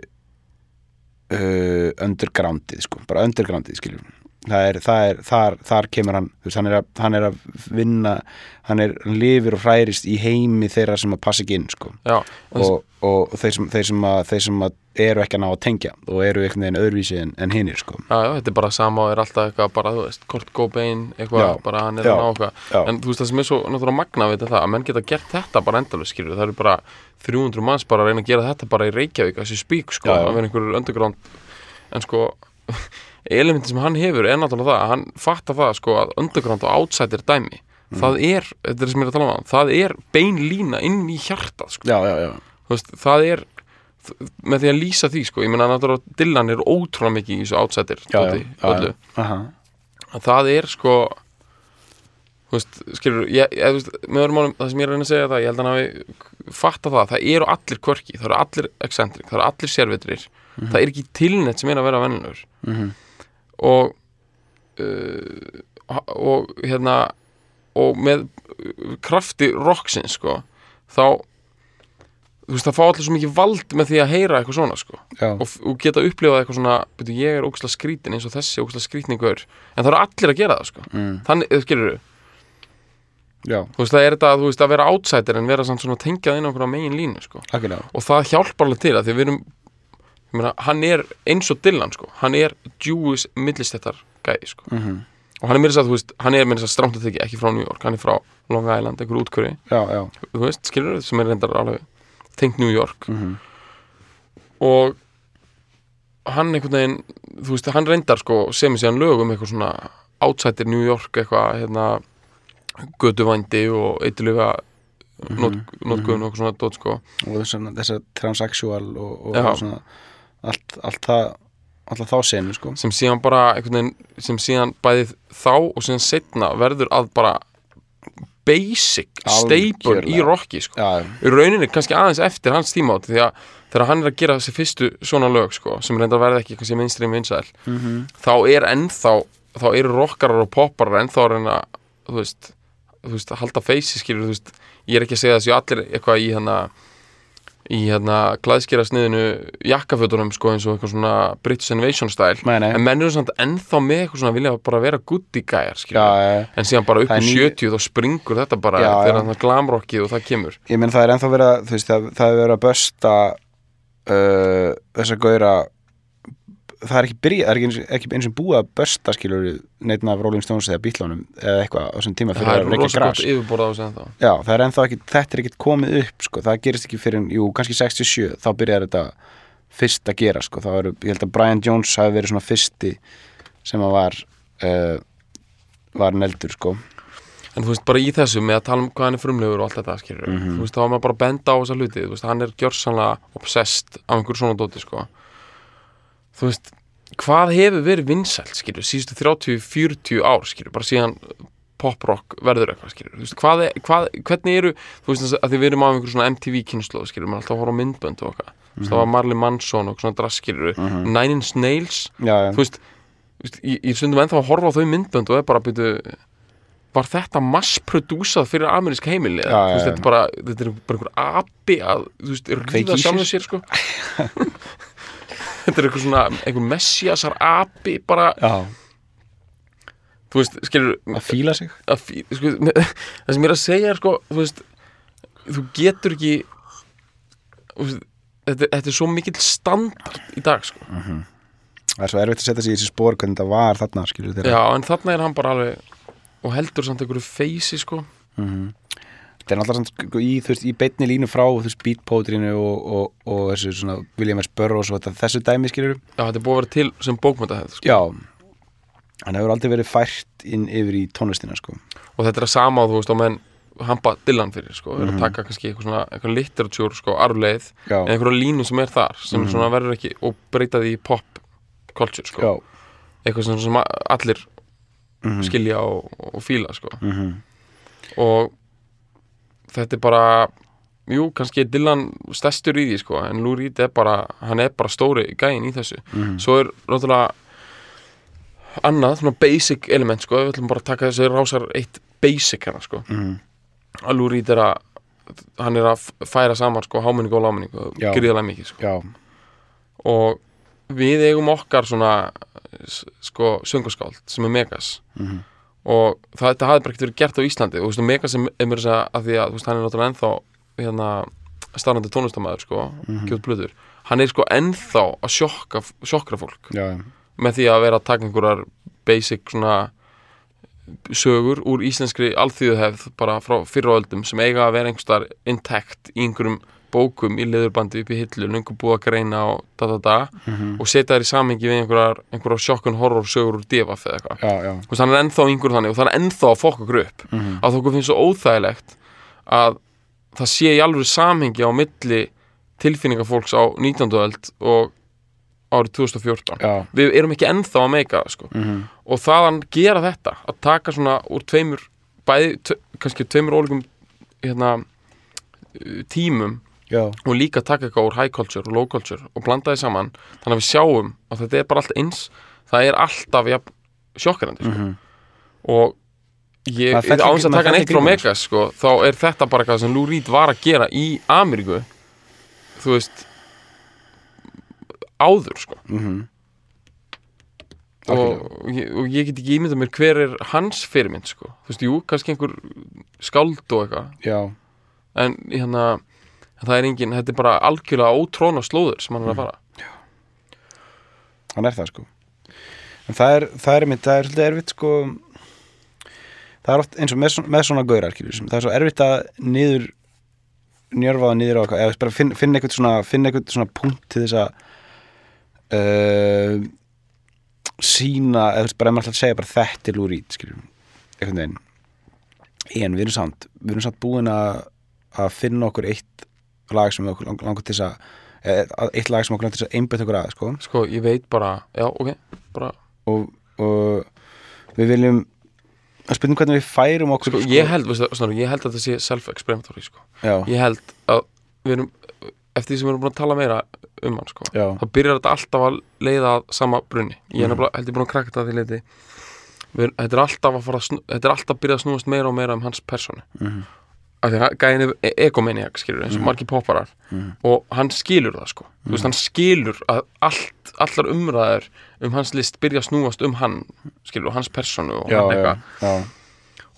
[SPEAKER 1] uh, undergroundið, sko, bara undergroundið skiljum það er, það er, þar, þar kemur hann veist, hann er, að, hann er að vinna hann er, hann lifir og hræðist í heimi þeirra sem að passa ekki inn sko.
[SPEAKER 2] já, en
[SPEAKER 1] og, og þeir sem, þeir, sem að, þeir sem að eru ekki að ná að tengja og eru einhvern veginn öðruvísi en, en hinnir sko.
[SPEAKER 2] Þetta er bara sama og er alltaf eitthvað bara, þú veist, Kurt Cobain, eitthvað,
[SPEAKER 1] Já,
[SPEAKER 2] bara hann er
[SPEAKER 1] já,
[SPEAKER 2] að ná eitthvað. En þú veist, það sem er svo náttúrulega magna við þetta að menn geta gert þetta bara endalveg, skilur það eru bara 300 manns bara að reyna að gera þetta bara í Reykjavík, þessi spík, sko,
[SPEAKER 1] já.
[SPEAKER 2] að vera einhverjur underground. En sko elementin sem hann hefur er náttúrulega það að hann fattar það, sko, að underground og outsider dæmi,
[SPEAKER 1] Mm.
[SPEAKER 2] það er þetta er sem ég er að tala um, það er bein lína inn í hjartað, sko
[SPEAKER 1] já, já, já,
[SPEAKER 2] veist, það er með því að lýsa því, sko, ég meina náttúrulega Dylan er ótrúlega mikið í þessu.
[SPEAKER 1] Aha.
[SPEAKER 2] að það er sko þú veist, skilur ég, ég, veist, með öðrum málum, það sem ég er að reyna að segja það ég held að hann hafi fatta það, það eru allir kvörki, það eru allir excentrik, það eru allir sérvitrir það er ekki tilnett sem er að vera vennilegur
[SPEAKER 1] Mhm.
[SPEAKER 2] Og uh, og hérna og með krafti rocksins sko, þá þú veist, það fá allir svo mikið vald með því að heyra eitthvað svona sko. Og, og geta upplifað eitthvað svona byrju, ég er ógæslega skrítin eins og þessi ógæslega skrítningur en það eru allir að gera það sko.
[SPEAKER 1] Mm,
[SPEAKER 2] þannig, þú skilur
[SPEAKER 1] já,
[SPEAKER 2] þú veist, það er þetta, þú veist, að vera outsider en vera svona tengjað inn á einhverja megin línu sko. Og það hjálpar alveg til að því við erum meina, hann er eins og Dylan sko. Hann er Jewish millistettar gæði sko.
[SPEAKER 1] Mm
[SPEAKER 2] og hann er mér þess að, er strámt að tekja ekki frá New York, hann er frá Long Island einhver útkvöri, þú veist, skilur sem er reyndar alveg tengt New York.
[SPEAKER 1] Mm
[SPEAKER 2] og hann einhvern veginn þú veist, hann reyndar sko sem síðan lög um eitthvað svona outsider New York eitthvað, hérna göduvændi og eitthvað not, notkuðun og eitthvað svona dót sko.
[SPEAKER 1] Og þessar, transsexual og, og svona allt, allt það alltaf þá senu sko.
[SPEAKER 2] Sem síðan bara veginn sem síðan bæðið þá og síðan setna verður að bara basic staple í rocki sko. Í rauninni kannski aðeins eftir hans tíma átti því að þegar hann er að gera þessi fyrstu svona lög sko, sem reyndar verða ekki kannski mainstream vinsæl
[SPEAKER 1] mm -hmm.
[SPEAKER 2] þá er ennþá þá eru rockarar og popparar ennþá að reyna þú veist, þú veist, að halda feysi skilur, þú veist, ég er ekki að segja þessi allir eitthvað í hérna í hérna klæðskera sniðinu jakkafötunum sko eins og eitthvað svona British Invasion style.
[SPEAKER 1] Nei, nei.
[SPEAKER 2] en menn eru samt ennþá með eitthvað svona vilja bara vera goodie gæjar
[SPEAKER 1] já,
[SPEAKER 2] en síðan bara upp í
[SPEAKER 1] er ný-
[SPEAKER 2] 70 þá springur þetta bara
[SPEAKER 1] Já,
[SPEAKER 2] þegar það glamrockið og það kemur.
[SPEAKER 1] Ég menn það er ennþá verið að það, það er verið að bösta uh, þess að gauðra það er ekki byrja, er ekki, eins- ekki eins og búið að bösta skilur neitt af Rolling Stones eða Beatlunum eða eitthvað á þessum tíma fyrir
[SPEAKER 2] það
[SPEAKER 1] að
[SPEAKER 2] er þessu ennþá.
[SPEAKER 1] Já, það er ennþá ekki, þetta er ekkert komið upp sko, það gerist ekki fyrir, jú, kannski 67 þá byrjar þetta fyrst að gera sko, þá eru, ég held að Brian Jones hafi verið svona fyrsti sem að var uh, var neldur sko.
[SPEAKER 2] En þú veist bara í þessu með að tala um hvað hann er frumlegur og allt þetta skilur
[SPEAKER 1] Mhm.
[SPEAKER 2] þú veist þá var maður bara benda á þessa hluti þú veist hann er gjörsanlega obsessed af einhverju svona dóti sko þú veist hvað hefur verið vinsælt skilur síðustu 30-40 ár skilur bara síðan poprock verður eitthvað skilur þú veist hvað, hvað hvernig eru þú veist að því við erum á einhverju svona MTV kynslu skilur maður alltaf horfa á myndbönd og eitthvað þú veist það var Marley Manson og svona drass skilur Nine Inch Nails.
[SPEAKER 1] Já, já,
[SPEAKER 2] þú veist, ég, ég stundum ennþá að horfa á þau myndbönd og er bara að byrja var þetta massprodúsað fyrir amerísk heimili? Eða? Þú veist, þetta er bara, þetta er bara einhver api að, þú veist,
[SPEAKER 1] Kveikja
[SPEAKER 2] ríða þetta er einhver svona einhver messiasar api bara,
[SPEAKER 1] já,
[SPEAKER 2] þú veist, skilur
[SPEAKER 1] að fíla sig.
[SPEAKER 2] Að, fí- sko, það sem ég er að segja er sko, þú veist þú getur ekki þú veist, þetta, þetta er svo mikill standard í dag, sko.
[SPEAKER 1] Það er svo erfitt að setja sig í þessi spór hvernig það var þarna, skilur
[SPEAKER 2] já, en þarna er hann bara alveg og heldur samt einhverju feysi, sko
[SPEAKER 1] þetta er náttúrulega svona í, veist, í beinni línu frá beatpotrinu og, og, og þessu svona William S. Burroughs og þetta, þessu dæmi, skilur
[SPEAKER 2] Já, þetta er búið að vera til sem bókmyndahefð sko.
[SPEAKER 1] já, hann hefur aldrei verið fært inn yfir í tónlistina, sko.
[SPEAKER 2] Og þetta er að sama á, þú veist, á menn hampa Dylan fyrir, sko, er að taka kannski eitthvað svona, eitthvað literature, sko, arfleið
[SPEAKER 1] já,
[SPEAKER 2] en einhverja línu sem er þar, sem svona verður ekki og breyta því pop culture, sko.
[SPEAKER 1] Já.
[SPEAKER 2] Eitthvað sem, sem allir
[SPEAKER 1] Mhm.
[SPEAKER 2] skilja og, og fíla, sko.
[SPEAKER 1] Mhm.
[SPEAKER 2] og þetta er bara jú, kannski er Dylan stærstur í því, sko, en Lou Reed er bara hann er bara stóri gæinn í þessu
[SPEAKER 1] Mhm.
[SPEAKER 2] svo er náttúrulega annað, svona basic element sko, við ætlum bara að taka þessu rásar eitt basic hérna sko,
[SPEAKER 1] Mhm.
[SPEAKER 2] að Lou Reed er að hann er að færa saman sko hámenningu og lámenningu,
[SPEAKER 1] Já.
[SPEAKER 2] gríðalega mikið sko
[SPEAKER 1] já,
[SPEAKER 2] og við eigum okkar svona sko söngaskáld sem er Megas
[SPEAKER 1] Mhm.
[SPEAKER 2] Og það, þetta hafði bara ekkert verið gert á Íslandi. Og þú veist, og Megas er mér að því að þú veist, hann er náttúrulega ennþá hérna, starrandi tónlistamæður sko, mm
[SPEAKER 1] Mhm.
[SPEAKER 2] blöður. Hann er sko ennþá að sjokka sjokkra fólk.
[SPEAKER 1] Já,
[SPEAKER 2] með því að vera að taka einhverjar basic svona sögur úr íslenskri alþýðuhefð bara frá fyrra öldum sem eiga að vera einhverstar intakt í einhverjum bókum í leðurbandi upp í hillu einhver búið að greina og da da da
[SPEAKER 1] Mhm.
[SPEAKER 2] og setja þær í samhengi við einhverjar, einhverjar sjokkun horror sögur úr divaf eða eitthvað Þú veist, hann er ennþá yngur þannig og það er ennþá að fokka okkur upp
[SPEAKER 1] Mhm.
[SPEAKER 2] að okkur finnst svo óþægilegt að það sé í alveg samhengi á milli tilfinningafólks á 19. öld og árið 2014
[SPEAKER 1] Já,
[SPEAKER 2] við erum ekki ennþá að meika sko.
[SPEAKER 1] mhm,
[SPEAKER 2] og þaðan gera þetta að taka svona úr tveimur bæði, kannski tveimur ólíkum hérna, tímum
[SPEAKER 1] já,
[SPEAKER 2] og líka taka eitthvað úr high culture og low culture og blanda því saman. Þannig að við sjáum að þetta er bara allt eins. Það er alltaf ja, sjokkarandi sko.
[SPEAKER 1] mhm.
[SPEAKER 2] Og ég, áins að taka
[SPEAKER 1] fellur
[SPEAKER 2] neitt frá Megas sko, þá er þetta bara eitthvað sem Lou Reed var að gera í Ameríku þú veist áður sko.
[SPEAKER 1] Mhm.
[SPEAKER 2] Og, ég- og ég get ekki ímyndað mér hver er hans fyrirmynd sko. Þú veist, jú, kannski einhver skáld og eitthvað. En hérna það er engin, þetta er bara algjörlega ótróna slóður sem hann er að fara.
[SPEAKER 1] Hann er það sko. En það er, það er mitt, það er svolítið erfitt sko. Það er oft eins og með, með svona gaurar Það er svo erfitt að niður njörfa það niður á eitthvað eða bara finna finn eitthvað svona, finn eitthvað svona punkt til þess að uh, sína eða bara maður að segja bara þetta er lúrít skilur einhvern veginn. En við erum samt, við erum samt búin að að finna okkur eitt lag sem við langar til að eitt lag sem okkur langar til að einbætt okkur að sko.
[SPEAKER 2] Sko, ég veit bara, já, ok bara,
[SPEAKER 1] og, og við viljum að spilum hvernig við færum okkur
[SPEAKER 2] sko, ég held, veistu, svona, ég held að þetta sé self-explanatory, sko. Ég held að við erum eftir því sem við erum búin að tala meira um hann sko, þá byrjar þetta alltaf að leiða sama brunni. Ég nefnilega, held ég búin að krakka þetta að því leiti við, þetta er alltaf að að snú, þetta er alltaf að byrja að snúast meira og meira um hans personu
[SPEAKER 1] mhm,
[SPEAKER 2] af því að gæðin er e- egomaniac skilur eins og
[SPEAKER 1] Mhm.
[SPEAKER 2] margir popparar.
[SPEAKER 1] Mhm,
[SPEAKER 2] og hann skilur það sko. Þú veist, hann skilur að allt, allar umræður um hans list byrja að snúast um hann skilur, og hans personu og
[SPEAKER 1] já,
[SPEAKER 2] hann eitthvað.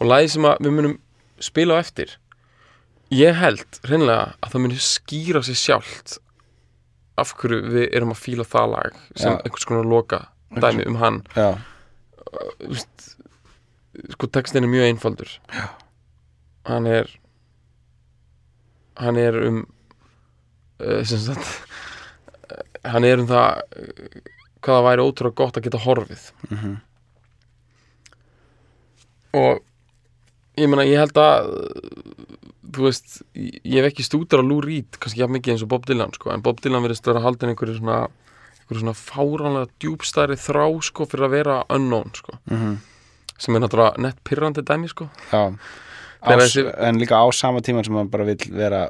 [SPEAKER 2] og lagi sem að við munum spila á eftir ég held hreinlega að það muni skýra sig sjálft af hverju við erum að fíla það lag sem
[SPEAKER 1] Já.
[SPEAKER 2] einhvers konar loka dæmi um hann.
[SPEAKER 1] Já,
[SPEAKER 2] sko textin er mjög einfaldur.
[SPEAKER 1] Já.
[SPEAKER 2] hann er hann er um uh, sem sagt uh, hann er um það uh, hvað það væri ótrúlega gott að geta horfið.
[SPEAKER 1] Mhm,
[SPEAKER 2] og ég meina ég held að þú veist, ég hef ekki stútur að Lou Reed kannski jafn mikið eins og Bob Dylan sko, en Bob Dylan verðist vera haldin einhverju svona einhverju svona fáránlega djúbstæri þrá sko fyrir að vera unknown sko.
[SPEAKER 1] Mhm,
[SPEAKER 2] sem er náttúrulega nett pyrrandi dæmi sko.
[SPEAKER 1] Já Ás, en líka á sama tíma sem hann bara vill vera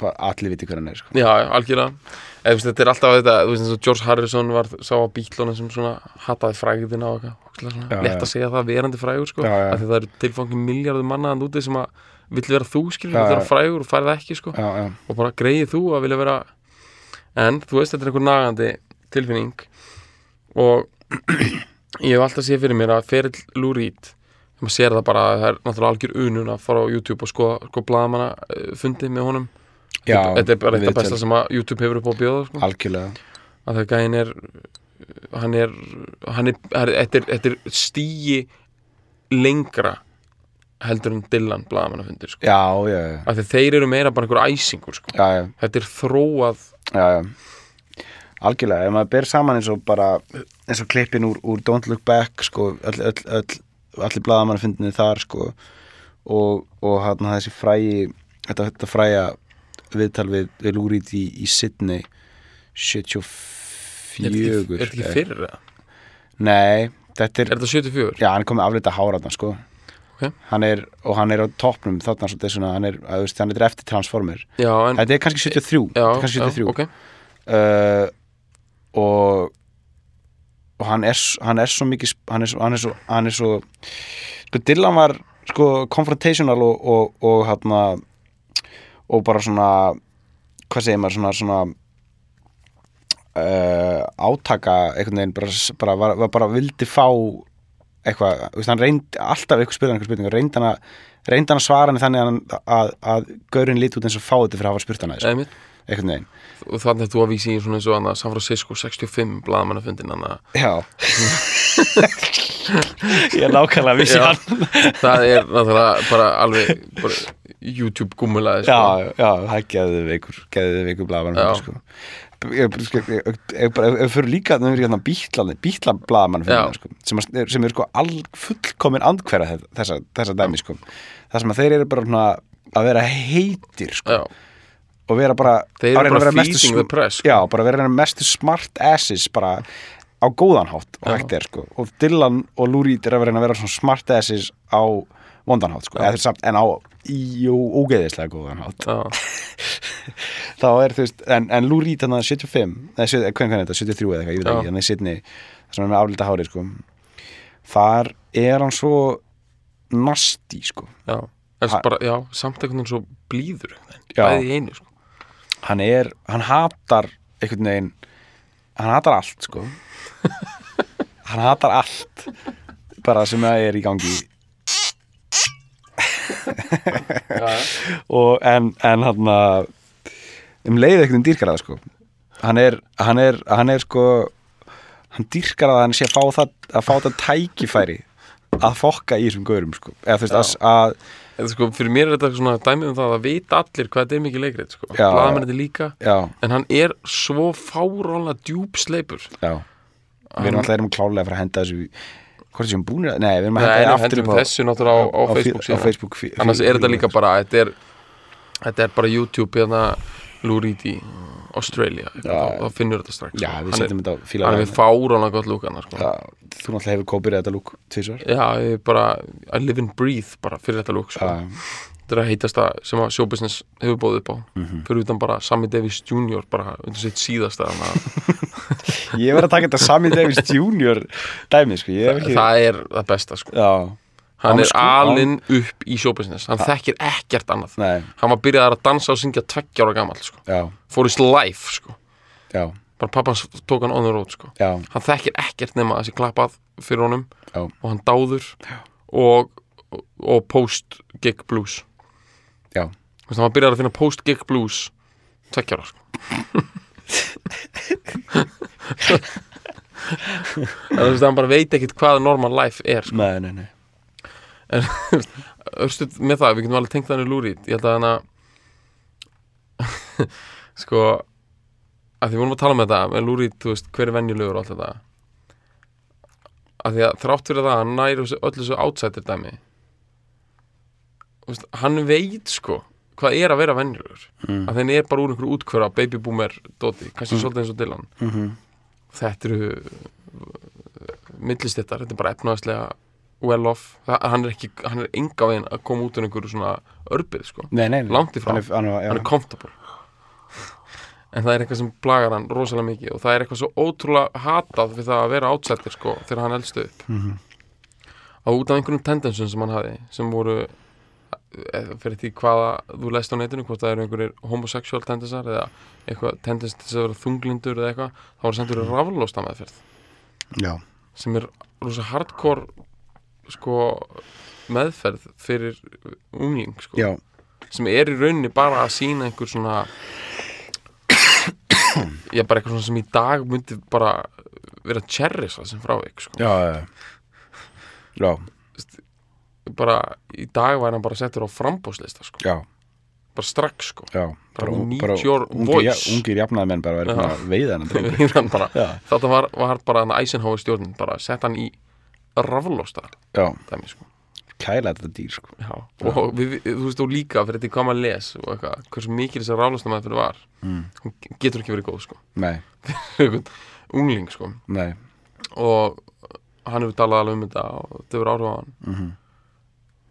[SPEAKER 1] allir viti hver hann er sko.
[SPEAKER 2] Já, algjörlega veist, Þetta er alltaf þetta, þú veist eins og George Harrison var, sá á bítlunum sem svona hataði frægðina og eitthvað
[SPEAKER 1] já.
[SPEAKER 2] að segja það verandi frægur sko, það eru tilfangi miljardur manna að úti sem að vill vera þú skilur, vill vera
[SPEAKER 1] já.
[SPEAKER 2] frægur og færið ekki sko,
[SPEAKER 1] já, já,
[SPEAKER 2] og bara greið þú að vilja vera en þú veist þetta er einhver nagandi tilfinning og ég hef alltaf séð fyrir mér að ferill Lou Reed maður sér það bara, það er náttúrulega algjör unun að fara á YouTube og skoða sko blaðamanna fundið með honum
[SPEAKER 1] já
[SPEAKER 2] þetta er bara eitt af besta sem að YouTube hefur upp á að bjóða sko.
[SPEAKER 1] algjörlega
[SPEAKER 2] að það gæðin er hann er hann er, er, þetta er, þetta er stíi lengra heldur en Dylan blaðamannafundir sko.
[SPEAKER 1] já, já, já,
[SPEAKER 2] því þeir eru meira bara einhver æsingur sko.
[SPEAKER 1] já, já,
[SPEAKER 2] þetta er þróað
[SPEAKER 1] já, já. algjörlega, ef maður ber saman eins og bara eins og klippin úr, úr Don't Look Back sko, öll, öll, öll, allir blaðamann fundinni þar sko og, og hann þessi frægi þetta, þetta fræja viðtal við, við Lúrít í, í Sydney 74
[SPEAKER 2] er þetta ekki, fyrir það?
[SPEAKER 1] Nei, þetta
[SPEAKER 2] er
[SPEAKER 1] er,
[SPEAKER 2] þetta 74?
[SPEAKER 1] já, hann er komið aflita háraðna sko
[SPEAKER 2] Ok.
[SPEAKER 1] hann er, og hann er á toppnum þarna svolítið svona, hann er, að, hann er eftir Transformer
[SPEAKER 2] já, en
[SPEAKER 1] þetta er kannski 73
[SPEAKER 2] já,
[SPEAKER 1] þetta er kannski 73
[SPEAKER 2] já, ok
[SPEAKER 1] uh, og og hann er, hann er svo mikið hann er svo, hann er svo, hann er svo sko Dylan var sko confrontational og, og, og hérna og bara svona hvað segir maður svona svona uh, átaka einhvern veginn bara, bara, var, bara vildi fá eitthvað, hann reyndi alltaf eitthvað spurði hann eitthvað spurningu, reyndi hann að svara hann þannig að, að, að gaurinn lít út eins og fáið fyrir að hafa spurt hann að þessu. Einhvern veginn
[SPEAKER 2] og þannig að þú að vísi í svona eins og annað San Francisco 65 blaðamannafundin hann
[SPEAKER 1] Já Ég er nákvæmlega vissi
[SPEAKER 2] Já.
[SPEAKER 1] hann
[SPEAKER 2] það er náttúrulega bara alveg bara YouTube gúmulaði sko.
[SPEAKER 1] Já, já, það er geðið veikur geðið veikur blaðamann
[SPEAKER 2] Já.
[SPEAKER 1] sko. ég, sko, ég, ég, bara- ef fyrir líka þannig að hérna bítlandi, bítla blaðamann
[SPEAKER 2] Já.
[SPEAKER 1] sko, sem, að- er, sem er sko all, fullkomin andhverja þessa, þessa dæmi sko. það sem að þeir eru bara svona að vera heitir sko,
[SPEAKER 2] Já,
[SPEAKER 1] og vera bara
[SPEAKER 2] Þeir
[SPEAKER 1] að
[SPEAKER 2] eru
[SPEAKER 1] að
[SPEAKER 2] bara feeding the press, sko.
[SPEAKER 1] Já, bara vera mestu smart asses bara á góðan hátt og hægt er sko. Og Dylan og Lou Reed er að vera að vera svona smart asses á vondan hátt sko, eða samt en á í ógeðislega góðan hátt.
[SPEAKER 2] Já,
[SPEAKER 1] þá er þú veist, en, en Lou Reed hann 75, eða sjö- eh, hvernig hvernig þetta, 73 eða eitthvað, ég veit ekki, hann er þess að hann er með aflita hári sko. Þar er hann svo nasti sko.
[SPEAKER 2] Já. Bara, já, samt einhvern veginn svo blíður bæði í einu sko.
[SPEAKER 1] Hann er, hann hatar einhvern veginn hann hatar allt sko. Hann hatar allt bara sem það er í gangi. Og en, en hann um leið einhvern dýrkar það sko. Hann er, hann er, hann er sko hann dýrkar að hann sé að fá það að fá það tækifæri að fokka í þessum gaurum sko. Eða þú veist að, að
[SPEAKER 2] En sko, fyrir mér er þetta svona dæmi um það að vita allir hvað þetta er mikið leikrið sko.
[SPEAKER 1] Já.
[SPEAKER 2] Blaðamennið líka.
[SPEAKER 1] Já,
[SPEAKER 2] En hann er svo fárálega djúpsleipur
[SPEAKER 1] já. Við erum alltaf erum klálega að fara að henda þessu hvort þessum búinir, nei við erum að henda
[SPEAKER 2] við
[SPEAKER 1] aftur
[SPEAKER 2] þessu náttúrulega á, á,
[SPEAKER 1] á
[SPEAKER 2] Facebook
[SPEAKER 1] á Facebook
[SPEAKER 2] Annars er þetta líka bara Þetta er, þetta er bara YouTube hérna Luridi, Australia þá finnur þetta strax
[SPEAKER 1] já,
[SPEAKER 2] sko.
[SPEAKER 1] við
[SPEAKER 2] Hann er-
[SPEAKER 1] setjum þetta á
[SPEAKER 2] Hann
[SPEAKER 1] fíla
[SPEAKER 2] er við fárálega gott lúk hann sko.
[SPEAKER 1] já, þú náttúrulega hefur kópir þetta lúk tvisvar
[SPEAKER 2] Já, ég er bara I live and breathe bara fyrir þetta lúk sko. Þetta er að heitasta sem að showbusiness hefur bóðið upp á
[SPEAKER 1] Mhm.
[SPEAKER 2] fyrir utan bara Sammy Davis Jr. bara undir sitt síðasta að
[SPEAKER 1] ég verð að taka þetta Sammy Davis Jr. dæmi sko, hef ekki
[SPEAKER 2] það er það besta sko.
[SPEAKER 1] já,
[SPEAKER 2] hann er
[SPEAKER 1] sko-
[SPEAKER 2] alinn upp í showbusiness hann þekkir ekkert annað
[SPEAKER 1] nei,
[SPEAKER 2] hann var byrjaðar að dansa og syngja tveggja ára gamall sko. his life sko. bara pappans tók hann on the road sko. hann þekkir ekkert nema þessi klappað fyrir honum
[SPEAKER 1] Já.
[SPEAKER 2] og hann dáður og, og post gig blues
[SPEAKER 1] Já.
[SPEAKER 2] Hann var byrjaðar að finna post gig blues tveggja ára sko. að hann bara veit ekkert hvað normal life er sko.
[SPEAKER 1] nei, nei, nei
[SPEAKER 2] Örstu með það, við getum alveg tengt þannig lúrít. Ég held að hana Sko að Því við vorum að tala um þetta með lúrít, þú veist, hver er venjulegur og allt þetta. Að Því að þrátt fyrir það að hann næri öllu þessu outsider dæmi. Veist, Hann veit sko hvað er að vera venjulegur.
[SPEAKER 1] Mm.
[SPEAKER 2] að þenni er bara úr einhverju útkvöra baby boomer doti, kannski svolítið eins og Dylan.
[SPEAKER 1] Mm -hmm.
[SPEAKER 2] þetta eru millistittar, þetta er bara efnaðslega well off, það, hann er ekki hann er enga veginn að koma út um einhverju svona örbið sko,
[SPEAKER 1] nei, nei, nei.
[SPEAKER 2] Langt í frá.
[SPEAKER 1] hann er, hann
[SPEAKER 2] hann er comfortable. En það er eitthvað sem plagar hann rosalega mikið og það er eitthvað svo ótrúlega hatað við það að vera átsættir sko þegar hann elstu upp.
[SPEAKER 1] Mhm.
[SPEAKER 2] og út af einhverjum tendensum sem hann hafi sem voru eða fyrir því hvaða þú lest á netinu hvort það eru einhverjir homosexual tendensar eða eitthvað tendens til að vera þunglindur eða eitthvað, þá voru sendur raflósta meðferð.
[SPEAKER 1] Já,
[SPEAKER 2] sem er rosa hardcore sko meðferð fyrir ungling sko,
[SPEAKER 1] já,
[SPEAKER 2] sem er í rauninni bara að sína einhver svona já bara eitthvað svona sem í dag myndi bara vera cherrisa sem frávik sko.
[SPEAKER 1] já, já,
[SPEAKER 2] bara í dag væri hann bara settur á frambóðslista sko.
[SPEAKER 1] já,
[SPEAKER 2] bara strax sko
[SPEAKER 1] já
[SPEAKER 2] Bara
[SPEAKER 1] un-
[SPEAKER 2] need your
[SPEAKER 1] ungir, ja,
[SPEAKER 2] voice.
[SPEAKER 1] ungir jafnaði menn bara verið
[SPEAKER 2] Já.
[SPEAKER 1] að veiða hann dreng.
[SPEAKER 2] Við hann bara,
[SPEAKER 1] já,
[SPEAKER 2] þetta var, var bara Eisenhower stjórnin bara sett hann í raflósta dæmi sko.
[SPEAKER 1] Kæla þetta dýr sko.
[SPEAKER 2] Já, og við, þú veist, og líka fyrir þetta hvað maður les og eitthvað, hversu mikið þess að ráðlustum að fyrir var,
[SPEAKER 1] mm.
[SPEAKER 2] hún getur ekki verið góð, sko. Ungling, sko.
[SPEAKER 1] Nei.
[SPEAKER 2] Og hann hefur talað alveg um þetta og þetta hefur áhrif á hann.
[SPEAKER 1] Mm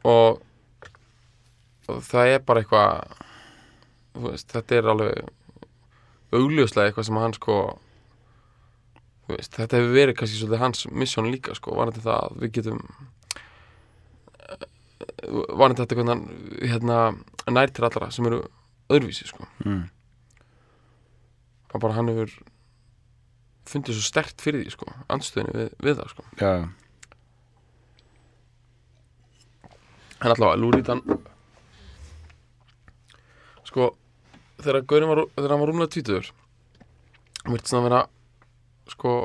[SPEAKER 2] og, og það er bara eitthvað veist, þetta er alveg augljóslega eitthvað sem hann, sko veist, þetta hefur verið kannski svolítið hans missjón líka, sko, var þetta það að við getum var þetta hvernig hann hérna, nær til allra sem eru öðruvísi sko.
[SPEAKER 1] mm.
[SPEAKER 2] bara hann hefur fundið svo stert fyrir því sko, andstöðinu við, við það sko
[SPEAKER 1] já,
[SPEAKER 2] en allavega, Reed hann sko þegar Gaurin var, þegar hann var rúmlega tvítuður hann virtist hann að vera sko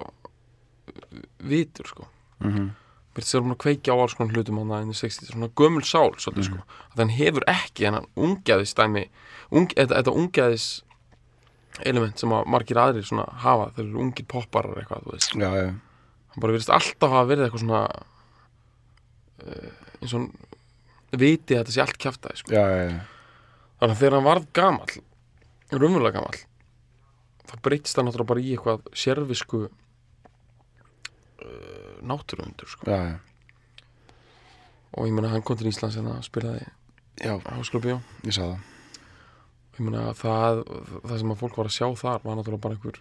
[SPEAKER 2] vitur sko.
[SPEAKER 1] Mhm,
[SPEAKER 2] virtist vera búin að kveikja á alls konar hlutum hann inn í 60 svona gömul sál svolítið sko. Að hann hefur ekki hennan ungjaðis dæmi ung, þetta, þetta ungjaðis element sem að margir aðrir svona hafa þeir eru ungir popparar eitthvað þú veist.
[SPEAKER 1] Já, já,
[SPEAKER 2] hann bara virðist alltaf hafa verið eitthvað svona uh, eins og hann viti að þetta sé allt kjaftaði sko.
[SPEAKER 1] já,
[SPEAKER 2] þannig að þegar hann varð gamall raunverulega gamall þá breytist hann náttúrulega bara í eitthvað sérvisku uh, náttúruundur sko.
[SPEAKER 1] já, já.
[SPEAKER 2] og ég meina hann kom til Íslands en það spilaði
[SPEAKER 1] já,
[SPEAKER 2] háskóla bíó
[SPEAKER 1] ég sá það.
[SPEAKER 2] Ég meina það, það sem að fólk var að sjá þar var náttúrulega bara einhver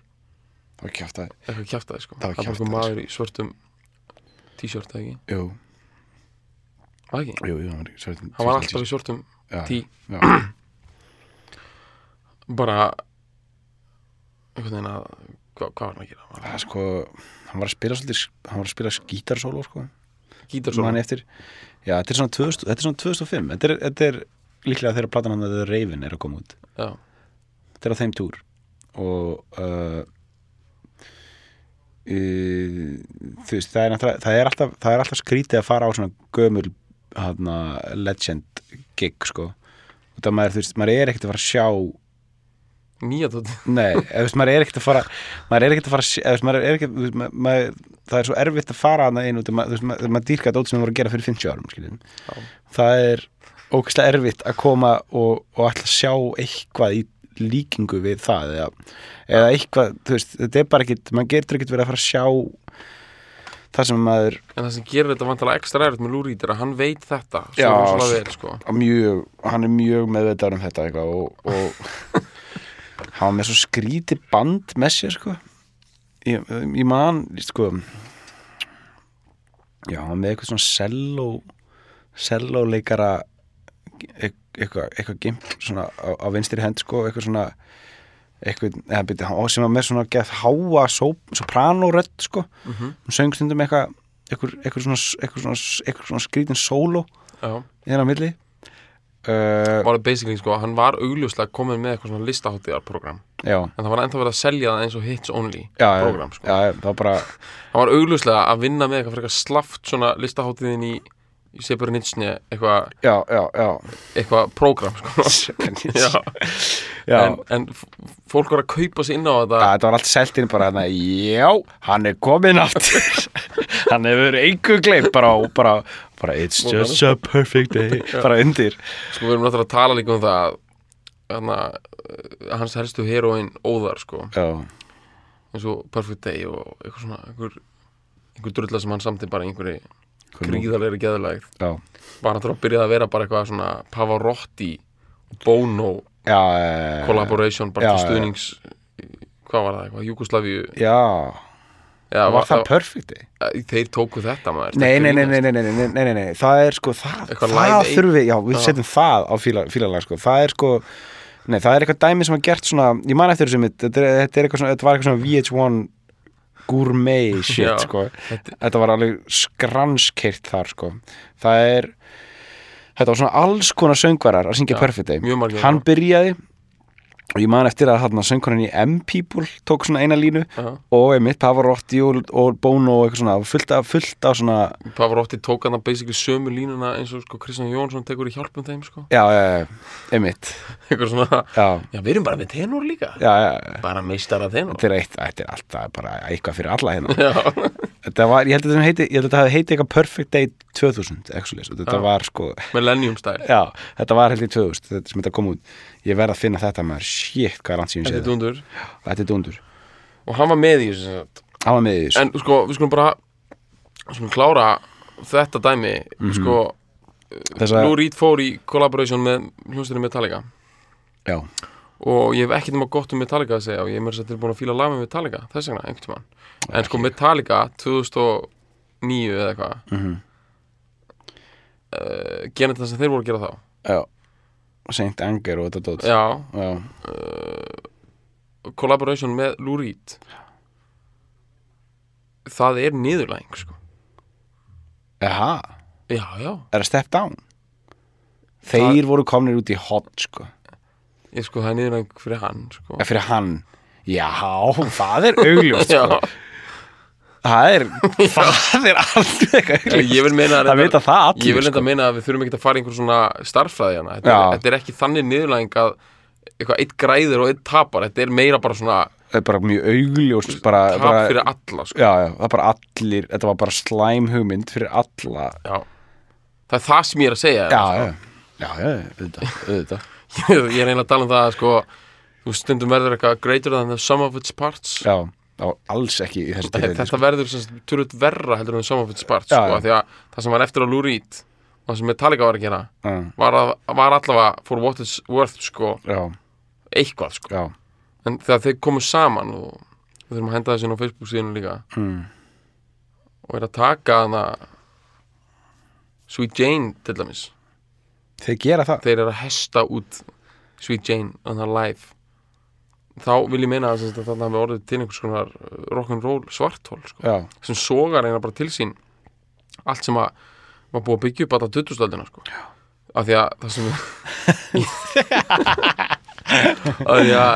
[SPEAKER 1] það var kjátt að,
[SPEAKER 2] eitthvað kjaftaði sko.
[SPEAKER 1] Það var
[SPEAKER 2] það einhver
[SPEAKER 1] kjaftaði,
[SPEAKER 2] maður í svörtum t-shirt eða ekki,
[SPEAKER 1] jú,
[SPEAKER 2] var ekki?
[SPEAKER 1] jú, jú hann var, svörtum,
[SPEAKER 2] hann var alltaf í svörtum
[SPEAKER 1] já,
[SPEAKER 2] tí
[SPEAKER 1] já,
[SPEAKER 2] bara einhvern veginn að hvað, hvað var hann að gera? Var
[SPEAKER 1] er sko hann var að spila svolítið, hann var að spila gítarsóló sko,
[SPEAKER 2] Gítarsóla
[SPEAKER 1] manni eftir já, þetta er svona 2000, þetta er svona 2005 þetta er, þetta er líklega þegar platan hann að Raven er að koma út.
[SPEAKER 2] Já,
[SPEAKER 1] þetta er á þeim túr. Og uh, uh, þú veist það er, náttúrulega- það er alltaf það er alltaf skrítið að fara á svona gömul hana, legend gig sko. Og það maður, þú veist, maður er ekkert að fara að sjá
[SPEAKER 2] nýja tóti
[SPEAKER 1] nei, eða, veist, maður er ekkert að fara maður er ekkert að fara að eða, maður er ekkert, maður, maður, það er svo erfitt að fara hana inn út, maður, veist, maður, dýrka út sem maður voru að gera fyrir 50 árum það er ógæslega erfitt að koma og, og að sjá eitthvað í líkingu við það eða, eða eitthvað, þú veist, þetta er bara ekkit maður getur ekkit verið að fara að sjá það sem maður
[SPEAKER 2] en það sem gerir þetta vantilega ekstra erfitt með Reed er að hann veit þetta
[SPEAKER 1] Já,
[SPEAKER 2] vel sko.
[SPEAKER 1] mjög, hann er mjög meðvitaður um þetta eitthvað og, og hann var með svo skríti band með sér sko. Ég, ég man, sko já, hann var með eitthvað svona selló selló leikara eitthvað, eitthvað gimp svona á, á vinstri hend sko, eitthvað svona eitthvað, eða byrja, sem var með svona gett háa soprano-rödd sko,
[SPEAKER 2] mm -hmm.
[SPEAKER 1] hún söng stundum eitthvað eitthvað, svona, eitthvað svona, eitthvað svona skrítin sóló í þennan milli uh,
[SPEAKER 2] var það basically sko hann var augljóslega komin með eitthvað svona listaháttíðarprogram
[SPEAKER 1] já,
[SPEAKER 2] en það var ennþá verið að selja það eins og hits only
[SPEAKER 1] já,
[SPEAKER 2] program sko.
[SPEAKER 1] já, já, það var bara
[SPEAKER 2] hann var augljóslega að vinna með eitthvað slaft svona listaháttíðin í í Separinitsni eitthvað
[SPEAKER 1] já, já, já,
[SPEAKER 2] eitthvað program sko. En, en fólk var að kaupa sér inn á þetta.
[SPEAKER 1] Þetta var allt selt inn bara þarna, já, hann er komin aftur. Hann hefur einhver gleym bara, bara, bara it's just a perfect day. Bara undir.
[SPEAKER 2] Sko við erum náttúrulega að tala líka um það að uh, hans helstu heroin óðar sko.
[SPEAKER 1] Já,
[SPEAKER 2] eins og Perfect Day og eitthvað svona einhver, einhver drulla sem hann samti bara einhverju gríðarlegri geðulegð
[SPEAKER 1] já,
[SPEAKER 2] var náttúrulega að byrja að vera bara eitthvað svona Pavarotti Bono
[SPEAKER 1] já, eh,
[SPEAKER 2] collaboration bara
[SPEAKER 1] já,
[SPEAKER 2] til stuðnings hvað var það, eitthvað, Júgoslavíu
[SPEAKER 1] já,
[SPEAKER 2] Já,
[SPEAKER 1] var það perfect? Day?
[SPEAKER 2] þeir tóku þetta maður
[SPEAKER 1] Nei, nei, nei, nei, nei, nei, nei, nei, nei, nei, það er sko það, það
[SPEAKER 2] Aid?
[SPEAKER 1] þurfi, já, við
[SPEAKER 2] Já.
[SPEAKER 1] setjum það á fíla, fílalag sko, það er sko nei, það er eitthvað dæmi sem var gert svona ég man eftir þessu þetta er, þetta er þetta var eitthvað svona VH1 gourmet shit,
[SPEAKER 2] Já.
[SPEAKER 1] sko,
[SPEAKER 2] Þetta-
[SPEAKER 1] þetta var alveg skranskeirt þar, sko. Það er þetta var svona alls konar söngvarar að syngja Perfect Day, hann byrjaði og ég man eftir að hann söngkonan í M-People tók svona eina línu
[SPEAKER 2] Já.
[SPEAKER 1] og einmitt Pavarotti og, og Bono og eitthvað svona, fullt af, fullt af svona
[SPEAKER 2] Pavarotti tók hann basically sömu línuna eins og sko Kristján Jónsson tekur í hjálpum þeim sko.
[SPEAKER 1] Já, já, já, einmitt.
[SPEAKER 2] Eitthvað svona,
[SPEAKER 1] Já,
[SPEAKER 2] já við erum bara með tenor líka.
[SPEAKER 1] Já, já, já.
[SPEAKER 2] bara meistara tenor.
[SPEAKER 1] Þetta er eitt, þetta er alltaf bara eitthvað fyrir alla hérna.
[SPEAKER 2] Já,
[SPEAKER 1] Þetta var, ég held að þetta heiti, ég held að þetta hafi heiti eitthvað Perfect Day 2000, eitthvað svoleiðis. og þetta
[SPEAKER 2] Já.
[SPEAKER 1] var sko,
[SPEAKER 2] Millennium style
[SPEAKER 1] já, þetta var held í 2000 þetta sem þetta kom út, ég verð að finna þetta maður, shit, hvað er langt síðan
[SPEAKER 2] þetta
[SPEAKER 1] séð
[SPEAKER 2] er dundur.
[SPEAKER 1] Þetta er dundur,
[SPEAKER 2] og hann var með í þessu sem sagt.
[SPEAKER 1] hann var með í þessu.
[SPEAKER 2] En sko við skulum bara við skulum klára þetta dæmi. Sko
[SPEAKER 1] Þessa,
[SPEAKER 2] Lou Reed fór í collaboration með hljómsdurinn Metallica.
[SPEAKER 1] Já,
[SPEAKER 2] og ég hef ekkert nema gott um Metallica að segja og ég er mér sér tilbúin að fíla lag með Metallica þess vegna, einhvern tímann. En sko Metallica 2009 eða eitthvað.
[SPEAKER 1] Mhm,
[SPEAKER 2] uh, gera þetta sem þeir voru að gera þá?
[SPEAKER 1] Já. Saint Anger og þetta dót.
[SPEAKER 2] Já,
[SPEAKER 1] já,
[SPEAKER 2] uh, collaboration með Lou Reed. Það er niðurlæging sko.
[SPEAKER 1] Jaha,
[SPEAKER 2] já, já,
[SPEAKER 1] er það step down? Þeir voru komnir út í hot sko
[SPEAKER 2] ég sko það er niðurlæging fyrir hann sko.
[SPEAKER 1] Fyrir hann Já, það er augljóst sko. Það er, það er alveg augljóst
[SPEAKER 2] ég vil meina
[SPEAKER 1] Það vita það allir
[SPEAKER 2] ég vil
[SPEAKER 1] sko.
[SPEAKER 2] meina að við þurfum ekki að fara einhver svona starffræði hana þetta, er, þetta er ekki þannig niðurlæging að eitthvað eitt græðir og eitt tapar þetta er meira bara svona
[SPEAKER 1] Það er bara mjög augljóst bara,
[SPEAKER 2] tap
[SPEAKER 1] bara,
[SPEAKER 2] fyrir alla sko.
[SPEAKER 1] Já, já, það er bara allir Þetta var bara slæm hugmynd fyrir alla
[SPEAKER 2] já. það er það sem ég er að segja
[SPEAKER 1] Já,
[SPEAKER 2] sko.
[SPEAKER 1] já, já, já, auðvitað, auðvitað
[SPEAKER 2] ég er eiginlega að tala um það að sko, þú stundum verður eitthvað greater than the sum of its parts
[SPEAKER 1] Já, já, alls ekki í þessu tilfelli
[SPEAKER 2] þetta
[SPEAKER 1] sko.
[SPEAKER 2] verður tölvöld verra heldur en the sum of its parts
[SPEAKER 1] Já,
[SPEAKER 2] sko,
[SPEAKER 1] já.
[SPEAKER 2] því að það sem var eftir á Lou Reed og það sem Metallica var að gera var, að, var allavega for what it's worth sko, eitthvað sko. en þegar þeir komu saman og við þurfum að henda þessi á Facebook síðan líka
[SPEAKER 1] mm.
[SPEAKER 2] og er að taka hana Sweet Jane til dæmis
[SPEAKER 1] Þeir gera það.
[SPEAKER 2] Þeir eru að hesta út Sweet Jane on her live þá vil ég meina að þarna hafi orðið til einhvers konar uh, rock'n'roll svarthól sko, sem sogar eina bara til sín allt sem að var búið að byggja upp alltaf 2000-öldina sko. af því að það sem af því að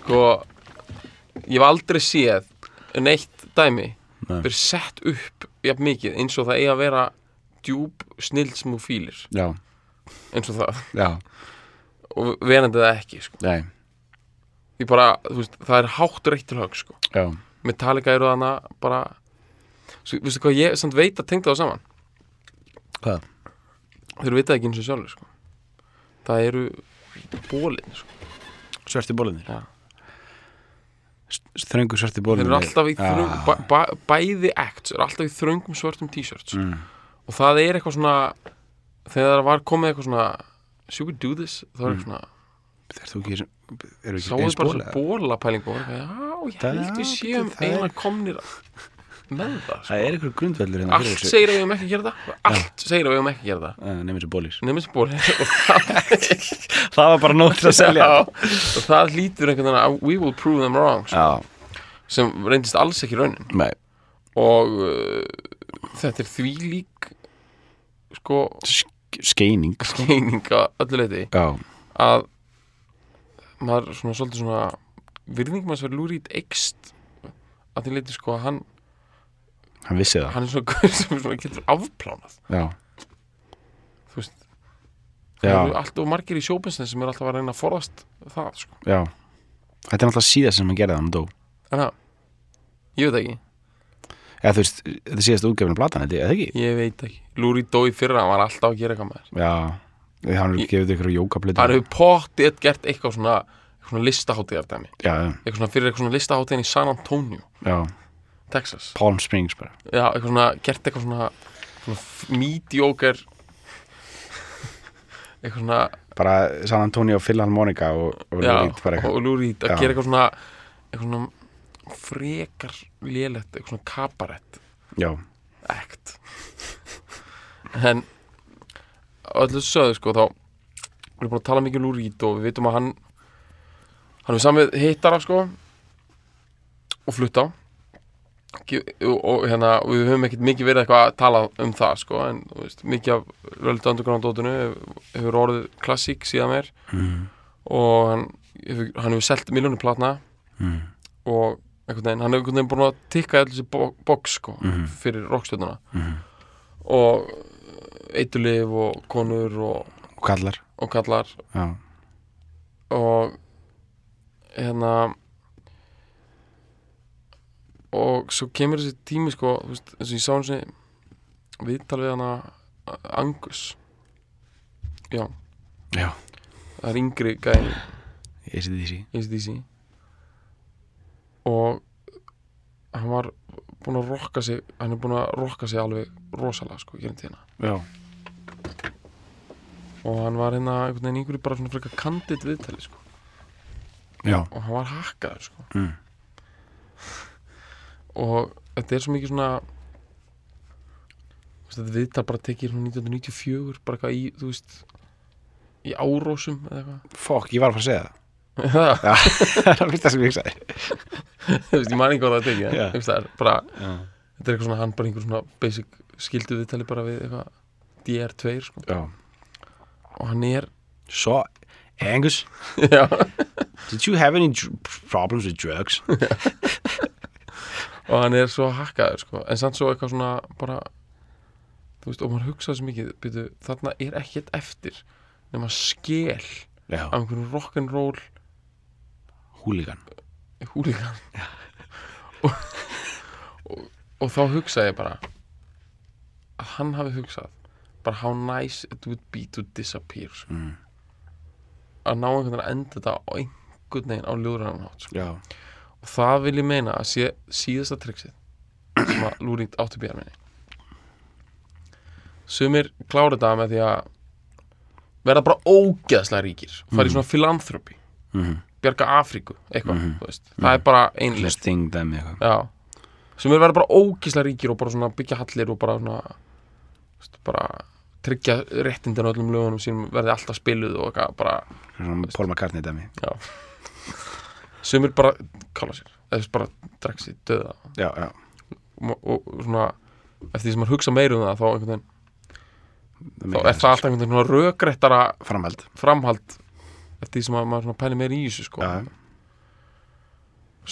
[SPEAKER 2] sko ég hef aldrei séð neitt dæmi verið sett upp jafn mikið eins og það eigi að vera djúb snild sem þú fílir
[SPEAKER 1] já,
[SPEAKER 2] eins og það
[SPEAKER 1] já,
[SPEAKER 2] og verandi það ekki sko.
[SPEAKER 1] nei,
[SPEAKER 2] Ég bara, þú veist, það er hátt reitt til hög sko.
[SPEAKER 1] já
[SPEAKER 2] Metallica eru þarna bara svo, veistu hvað ég samt veit að tengda það saman
[SPEAKER 1] Hvað?
[SPEAKER 2] þeir vita ekki eins og sjálfur sko. það eru bólin sko.
[SPEAKER 1] Svarti bólinir
[SPEAKER 2] Já.
[SPEAKER 1] Þröngu svarti
[SPEAKER 2] þeir
[SPEAKER 1] bólinir
[SPEAKER 2] eru alltaf í þröng,
[SPEAKER 1] Ah.
[SPEAKER 2] bæ, bæ, bæði acts eru alltaf í þröngum svörtum t-shirts
[SPEAKER 1] mm.
[SPEAKER 2] Og það er eitthvað svona þegar það var komið eitthvað svona should we do this? Er
[SPEAKER 1] Mm.
[SPEAKER 2] eitthvað svona
[SPEAKER 1] Þeir þú ekki, eru ekki
[SPEAKER 2] sáðu
[SPEAKER 1] eins
[SPEAKER 2] bara
[SPEAKER 1] bóla
[SPEAKER 2] svona bólapælingu og eitthvað, já, ég
[SPEAKER 1] Það-
[SPEAKER 2] held við séum
[SPEAKER 1] það er-
[SPEAKER 2] eiginlega komnir með það sko.
[SPEAKER 1] Það er einhver grundvöldur hérna
[SPEAKER 2] allt segir að við höfum ekki að gera það allt segir að við höfum ekki að gera það.
[SPEAKER 1] Nefnir sem bólis
[SPEAKER 2] nefnir sem bóli og það,
[SPEAKER 1] Það var bara nótt að selja.
[SPEAKER 2] Og það hlýtur einhvern veginn að we will prove them wrong sko, sem reyndist alls ekki raunin.
[SPEAKER 1] Nei,
[SPEAKER 2] og uh, þetta er því lík sko
[SPEAKER 1] sk- skeining.
[SPEAKER 2] skeining að öllu leiti
[SPEAKER 1] Já,
[SPEAKER 2] að maður svona svolítið svona virðingum að sver lúrít ekst að því leiti sko að hann
[SPEAKER 1] hann vissi það.
[SPEAKER 2] hann er svona gaur sem svona getur afplánað.
[SPEAKER 1] Já,
[SPEAKER 2] þú veist það eru allt og margir í sjópinsni sem er alltaf að reyna að forðast það sko.
[SPEAKER 1] Já. Þetta er náttúrulega síðast sem hann gerði það hann dó.
[SPEAKER 2] En það, ég veit ekki
[SPEAKER 1] Eða þú veist, þetta síðast útgefinu platan, það ekki?
[SPEAKER 2] ég veit ekki, Lúri dó í fyrra hann var alltaf að gera eitthvað með þér.
[SPEAKER 1] Já, hann er gefið ykkur jókaplötu.
[SPEAKER 2] Hann hefur pottið gert eitthvað svona eitthvað svona listaháttíðardæmi
[SPEAKER 1] Já, já,
[SPEAKER 2] eitthvað svona fyrir eitthvað svona listaháttíðin í San Antonio
[SPEAKER 1] já,
[SPEAKER 2] Texas.
[SPEAKER 1] Palm Springs bara.
[SPEAKER 2] Já, eitthvað svona, gert eitthvað svona, svona mediocre eitthvað svona
[SPEAKER 1] Bara San Antonio Philharmonica og, og
[SPEAKER 2] já,
[SPEAKER 1] Lúrít bara
[SPEAKER 2] og Lúri að
[SPEAKER 1] Já.
[SPEAKER 2] gera eitthvað svona eitthvað svona frekar lélegt, eitthvað svona kabarett
[SPEAKER 1] Já,
[SPEAKER 2] act en öllu sögðu sko þá við erum búin að tala mikið um Reed og við veitum að hann hann er samið hittara sko og flutta og, og hérna og við höfum ekkert mikið verið eitthvað að tala um það sko en veist, mikið af Rölda Underground dótinu hefur orðið klassík síðan mér
[SPEAKER 1] mm.
[SPEAKER 2] og hann hefur, hann hefur selt miljónu platna.
[SPEAKER 1] Mm.
[SPEAKER 2] og veginn, hann hefur búin að tikka allir þessi bo- box sko
[SPEAKER 1] Mhm.
[SPEAKER 2] fyrir rockstjörnuna.
[SPEAKER 1] Mm.
[SPEAKER 2] og eitulif og konur og,
[SPEAKER 1] Og kallar.
[SPEAKER 2] Og kallar.
[SPEAKER 1] Já,
[SPEAKER 2] og hérna og svo kemur þessi tími sko, veist, eins og ég sá hans viðtal við hana Angus. Já,
[SPEAKER 1] já,
[SPEAKER 2] það er yngri gæði ACDC og hann var búinn að rokka sig hann er búinn að rokka sig alveg rosalega sko, gerum tíðina.
[SPEAKER 1] Já,
[SPEAKER 2] og hann var hérna einhvern veginn yngri bara svona frekar kandid viðtali sko. Og hann var hakkaður sko.
[SPEAKER 1] Mm.
[SPEAKER 2] og þetta er svo mikið svona þetta viðtal bara svona 1994 bara eitthvað í, í árósum
[SPEAKER 1] Fokk, ég var að fara að segja það það er það fyrsta sem ég hugsaði.
[SPEAKER 2] Þú veist, ég man ekki hvað það þú veist, það er bara, þetta er eitthvað svona hann bara einhver svona basic skildu viðtali bara við eitthvað DR2 sko. og hann er
[SPEAKER 1] Svo, Angus, did you have any problems with drugs?
[SPEAKER 2] og hann er svo hakkaður sko. en samt svo eitthvað svona bara þú veist, og maður hugsaði svo mikið byrju, þarna er ekkert eftir nema skel
[SPEAKER 1] Já,
[SPEAKER 2] af einhverjum rock'n'roll
[SPEAKER 1] húligan.
[SPEAKER 2] húligan og, og, og þá hugsaði ég bara að hann hafi hugsað bara how nice it would be to disappear sko.
[SPEAKER 1] Mm.
[SPEAKER 2] að ná einhvern veginn að enda þetta á einhvern veginn á ljóðræðan hátt sko. Og það vil ég meina að sé síðasta triksið sem að lúrít áttu bíðar minni sumir klára þetta með því að verða bara ógeðslega ríkir og fara í svona philanthropy
[SPEAKER 1] mhm.
[SPEAKER 2] Bjarga Afríku, eitthvað
[SPEAKER 1] Mhm.
[SPEAKER 2] þú veist. það er bara ein
[SPEAKER 1] Just
[SPEAKER 2] list
[SPEAKER 1] thing them eitthvað.
[SPEAKER 2] Já, sem er verið bara ógíslega ríkir og bara svona byggja hallir og bara svona veist, bara tryggja réttindin á öllum lögunum sínum verði alltaf spiluð og eitthvað bara
[SPEAKER 1] Svona Paul McCartney dæmi.
[SPEAKER 2] sem er bara kalla sér, eða bara drekk sér döða
[SPEAKER 1] Já, já.
[SPEAKER 2] og, og svona eftir því sem maður hugsa meira um það þá, einhvern veginn, þá er það alltaf einhvern veginn rökréttara
[SPEAKER 1] Framhald.
[SPEAKER 2] framhald eftir því sem maður, maður pæli meira í þessu sko.
[SPEAKER 1] Já,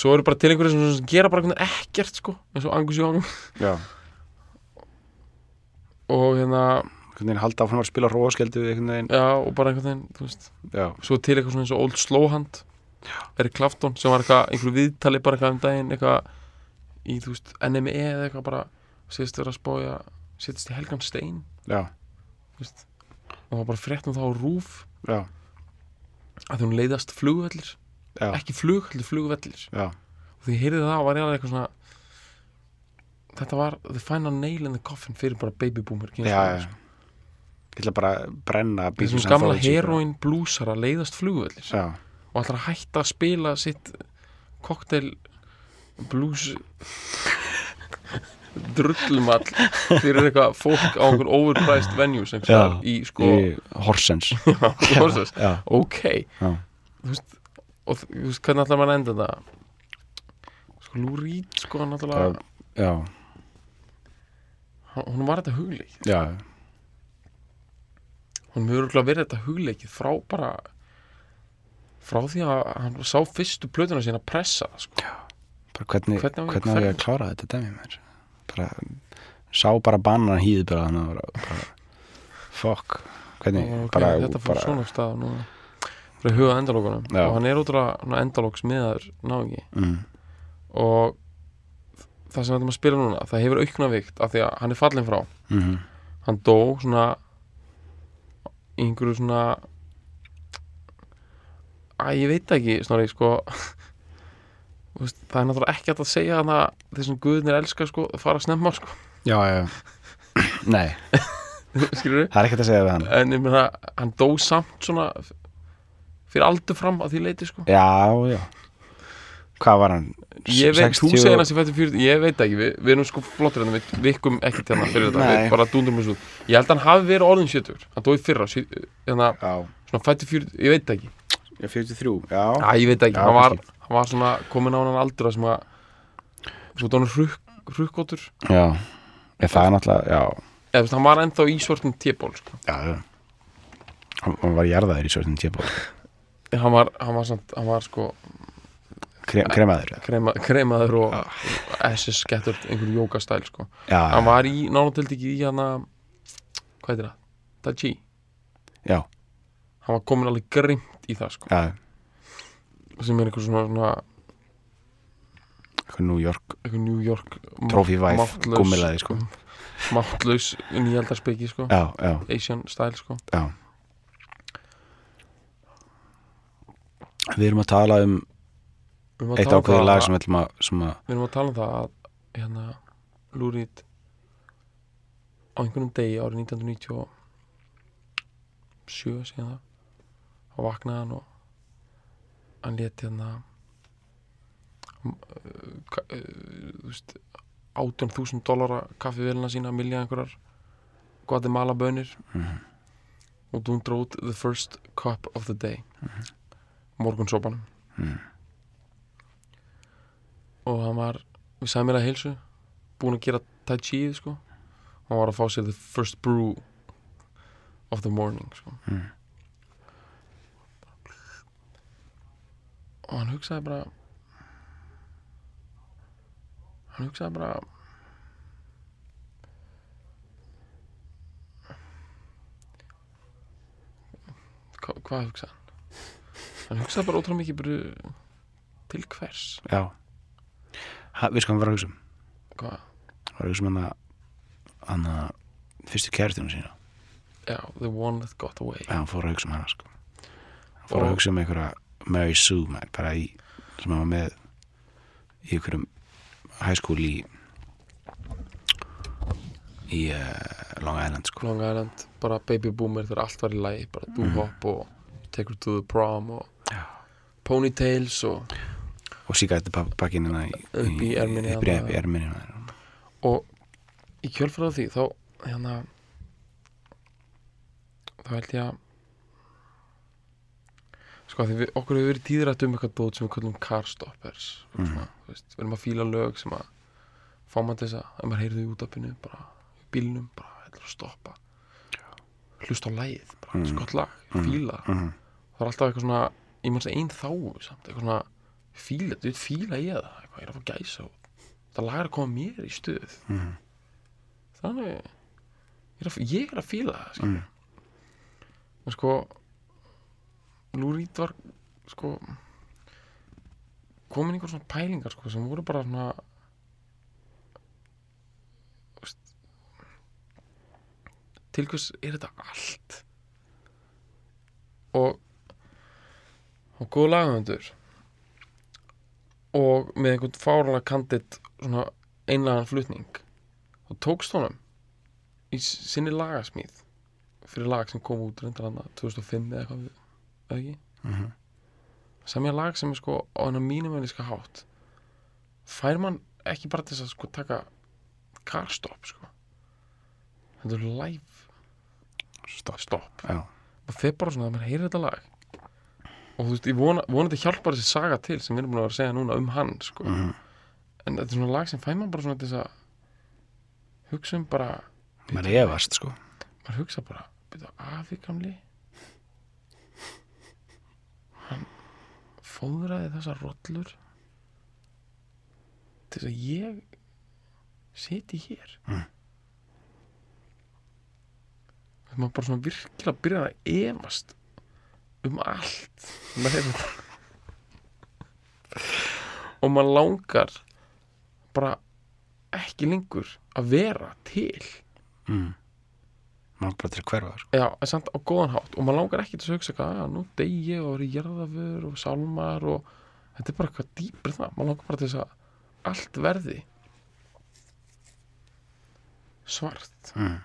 [SPEAKER 2] svo eru bara til einhverju sem, sem gera bara ekkert sko, eins og Angus Young. Og hérna,
[SPEAKER 1] Einhvern veginn halda áfram að spila veginn.
[SPEAKER 2] já, og bara einhvern veginn svo til eitthvað svona eins og Old Slowhand. Eric Clapton sem var eitthvað einhverju viðtali bara eitthvað um daginn eitthvað í þú veist NME eða eitthvað bara síðast vera að spója setjast í Helgan Stein.
[SPEAKER 1] Já,
[SPEAKER 2] veist. Og það var bara fréttum þá rúf
[SPEAKER 1] já,
[SPEAKER 2] að hún leiðast flugvellir
[SPEAKER 1] já,
[SPEAKER 2] ekki flug, heldur flugvellir
[SPEAKER 1] já.
[SPEAKER 2] og því ég heyrði það var ég alveg eitthvað svona þetta var the final nail in the coffin fyrir bara baby boomer
[SPEAKER 1] Já, já. Ég ætla bara að brenna
[SPEAKER 2] þessum
[SPEAKER 1] Beatles
[SPEAKER 2] gamla
[SPEAKER 1] bara.
[SPEAKER 2] heroin blúsara leiðast flugvellir
[SPEAKER 1] Já,
[SPEAKER 2] og ætlar að hætta að spila sitt cocktail blues drullumall fyrir eitthvað fólk á einhver overpriced venues
[SPEAKER 1] Já.
[SPEAKER 2] í sko
[SPEAKER 1] í Horsens.
[SPEAKER 2] Horsens.
[SPEAKER 1] Já,
[SPEAKER 2] ok.
[SPEAKER 1] Já,
[SPEAKER 2] þú veist, og þú veist hvernig maður að enda þetta? Sko Reed sko náttúrulega
[SPEAKER 1] já,
[SPEAKER 2] hún var þetta hugleik
[SPEAKER 1] já,
[SPEAKER 2] hún hefur örugglega verið þetta hugleikið frá bara frá því að hann sá fyrstu plötuna sína pressa það, sko.
[SPEAKER 1] bara hvernig,
[SPEAKER 2] Hvernig að
[SPEAKER 1] hvernig á ég að klára þetta dæmi mér bara, sá bara bannan hýð bara þannig að bara, fokk, hvernig,
[SPEAKER 2] Og ok,
[SPEAKER 1] bara,
[SPEAKER 2] þetta fór svona stað nú fyrir huga endalókunum
[SPEAKER 1] Já.
[SPEAKER 2] og hann er útrúlega endalóks meðar náingi
[SPEAKER 1] mm,
[SPEAKER 2] og það sem við ætlum að spila núna það hefur aukna vikt af því að hann er fallin frá.
[SPEAKER 1] Mm,
[SPEAKER 2] hann dó svona einhverju svona að ég veit ekki snorri sko það er náttúrulega ekki að segja hann að þessum guðnir elska sko að fara að snemma sko.
[SPEAKER 1] Já, já nei, það er ekkert að segja við hann.
[SPEAKER 2] En ég meina hann dó samt svona fyrir aldur fram að því leiti sko.
[SPEAKER 1] Já, já. Hvað var hann?
[SPEAKER 2] ég veit, þú
[SPEAKER 1] 60
[SPEAKER 2] segir hann sem fættur fyrir ég veit ekki, við, við erum sko flottir en við vikum ekki til hann fyrir þetta,
[SPEAKER 1] Nei.
[SPEAKER 2] við bara dúndum þessu ég held að hann hafi verið orðin 70 hann dói fyrra, hérna,
[SPEAKER 1] já,
[SPEAKER 2] svona fættur fyrir ég veit ekki,
[SPEAKER 1] já, 43, já.
[SPEAKER 2] Æ, ég veit ekki
[SPEAKER 1] Já,
[SPEAKER 2] hann, var, hann var svona komin á hann aldur að sem að svo dónur hrukk, hrukkótur
[SPEAKER 1] já, ég, það er náttúrulega, já.
[SPEAKER 2] Eða þú veist, hann var ennþá í svartum téból sko.
[SPEAKER 1] já, já. Hann, hann var jarðaður í svörðin tjöból
[SPEAKER 2] hann var, hann var, samt, hann var sko
[SPEAKER 1] Krem, kremaður
[SPEAKER 2] krema, kremaður og SS getur einhverju jókastæl sko.
[SPEAKER 1] já,
[SPEAKER 2] hann var í, náttúrulega ekki í hann hvað heitir það? Taji
[SPEAKER 1] já,
[SPEAKER 2] hann var komin alveg grimt í það sko. sem er einhver svona, svona
[SPEAKER 1] eitthvað New York
[SPEAKER 2] New York
[SPEAKER 1] trophy wife, gummilaði sko
[SPEAKER 2] máttlaus nýjaldarspeki sko. Asian style sko.
[SPEAKER 1] við erum að tala um
[SPEAKER 2] að
[SPEAKER 1] eitt
[SPEAKER 2] um
[SPEAKER 1] ákveðið lag sem að, sem að
[SPEAKER 2] við erum að tala um það að hérna Lúrít á einhvernum degi árið 1997 síðan það þá vaknaði hann og hann leti ka- uh, þú veist 18.000 dólara kaffivélina sína milja einhverjar Guatemala bönir
[SPEAKER 1] Mhm.
[SPEAKER 2] og hún dróð the first cup of the day morgunsópanum
[SPEAKER 1] Mhm.
[SPEAKER 2] og hann var við sæmilega heilsu búinn að gera tai chi sko hann var að fá sér the first brew of the morning sko. Og hann hugsaði bara hann hugsaði bara Hva, hvað hugsaði hann? hann hugsaði bara ótrúlega mikið bara til hvers
[SPEAKER 1] já ha, við sko hann var að hugsa um
[SPEAKER 2] hvað?
[SPEAKER 1] hann var að hugsa um hann að hann að fyrstu kærtunum sína
[SPEAKER 2] Já, the one that got away
[SPEAKER 1] Já, hann fór að hugsa um hana sko. hann fór
[SPEAKER 2] Og-
[SPEAKER 1] að hugsa um einhverja Mary Sue man, bara í, sem hann var með í high school í í uh, Long Island sko.
[SPEAKER 2] Long Island, bara baby boomer þegar allt var í lagi, bara do hop og take her to the prom og
[SPEAKER 1] Mhm. Já.
[SPEAKER 2] ponytails og,
[SPEAKER 1] og síkætti bakkinina í,
[SPEAKER 2] Upp í erminni
[SPEAKER 1] upp í erminni
[SPEAKER 2] og í kjölfæra því þá hérna þá held ég að sko því við, okkur hefur verið tíðrætt um eitthvað dót sem við kallum car stoppers mm. veist, við erum að fíla lög sem að fá maður til þess að, ef maður heyrði í útafinu bara í bílnum, bara heldur að stoppa hlusta á lagið bara, mm. skott lag, fíla það
[SPEAKER 1] Mhm.
[SPEAKER 2] það er alltaf eitthvað svona ég mann að einn þáu samt, eitthvað svona fíla, þú veit fíla ég það eitthvað, ég er að fá gæsa það lag er að koma mér í stuð
[SPEAKER 1] Mhm.
[SPEAKER 2] þannig ég er að, ég er að fíla það.
[SPEAKER 1] Mm.
[SPEAKER 2] en sko Lou Reed var sko komin einhver svona pælingar sko, sem voru bara svona til hvers er þetta allt? Og og góð lagahöndur og með einhvern fáranlega kandid svona einlagan flutning. Og tókst honum í sinni lagasmíð fyrir lag sem kom út reyndar hann 2005 eða eitthvað eða ekki?
[SPEAKER 1] Mhm.
[SPEAKER 2] semja lag sem er sko á hennar mínumæliska hátt fær mann ekki bara til að sko taka carstop sko. Þetta er live.
[SPEAKER 1] Stopp.
[SPEAKER 2] Stopp. Og þeir bara svona að maður heyrir þetta lag. Og þú veist, ég vona, vonandi hjálpar þessi saga til sem við erum búin að vera að segja núna um hann sko.
[SPEAKER 1] Mhm.
[SPEAKER 2] en þetta er svona lag sem fær mann bara svona til að hugsa um bara
[SPEAKER 1] maður efast sko.
[SPEAKER 2] Maður hugsa bara byrja, afi gamli fóðraði þessar rollur til þess að ég siti hér
[SPEAKER 1] Mm.
[SPEAKER 2] þegar maður bara svona virkilega byrjaði að efast um allt og maður langar bara ekki lengur að vera til
[SPEAKER 1] mm. Maður bara til að hverfa sko.
[SPEAKER 2] Já, en samt á góðan hátt og maður langar ekki til að hugsa að nú dey ég og verið jarðafur og sálmar og þetta er bara eitthvað dýpri það, maður langar bara til þess að allt verði svart
[SPEAKER 1] mm.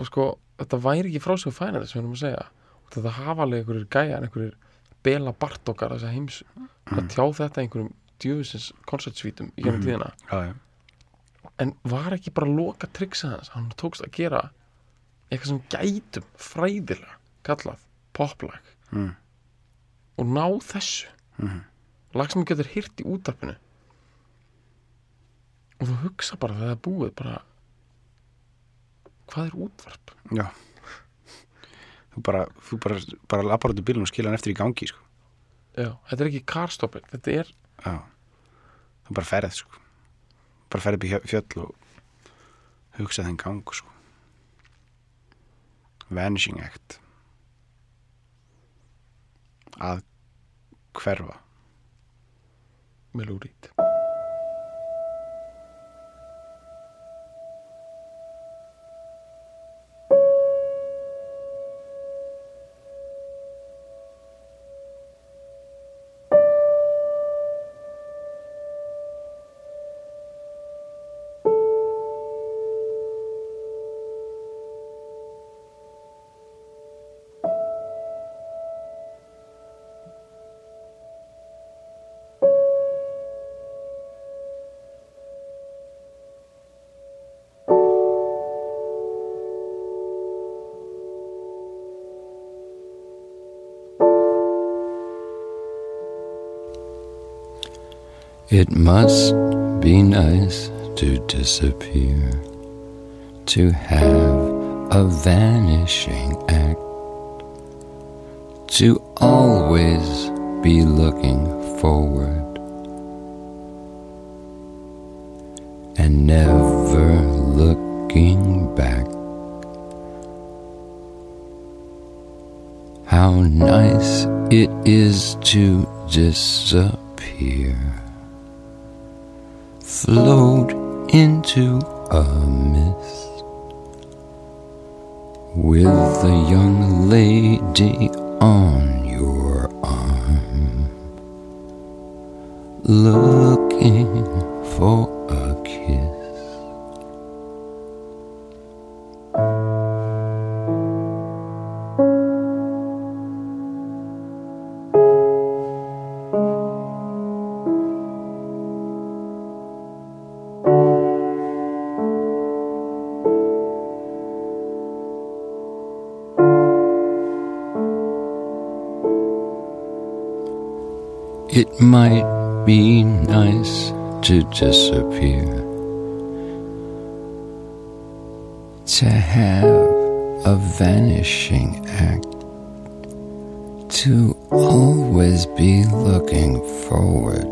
[SPEAKER 2] og sko, þetta væri ekki frá sig fæna þess að við erum að segja og þetta hafa alveg einhverjir gæjar, einhverjir bela bartókar þess að heims að tjá þetta einhverjum djöfisins koncertsvítum í gennum
[SPEAKER 1] Mhm.
[SPEAKER 2] tíðina
[SPEAKER 1] já, já.
[SPEAKER 2] En var ekki bara loka triksað hans hann tókst að gera eitthvað sem gætum fræðilega kallað poplag
[SPEAKER 1] Mm.
[SPEAKER 2] og ná þessu
[SPEAKER 1] Mhm.
[SPEAKER 2] lag sem getur hýrt í útarpinu og þú hugsa bara þegar það er búið bara hvað er útvarp?
[SPEAKER 1] já þú bara, þú bara, bara lapar út í bílun og skilja hann eftir í gangi sko.
[SPEAKER 2] Já, þetta er ekki carstopping, þetta er
[SPEAKER 1] já, þú bara ferð sko. Bara ferð upp í fjöll og hugsa þenn gang sko. vanishing act. Að hverfa.
[SPEAKER 2] Melúrít
[SPEAKER 3] It must be nice to disappear, to have a vanishing act, to always be looking forward and never looking back. How nice it is to disappear, float into a mist. With the young lady on your arm, looking It might be nice to disappear, to have a vanishing act, to always be looking forward.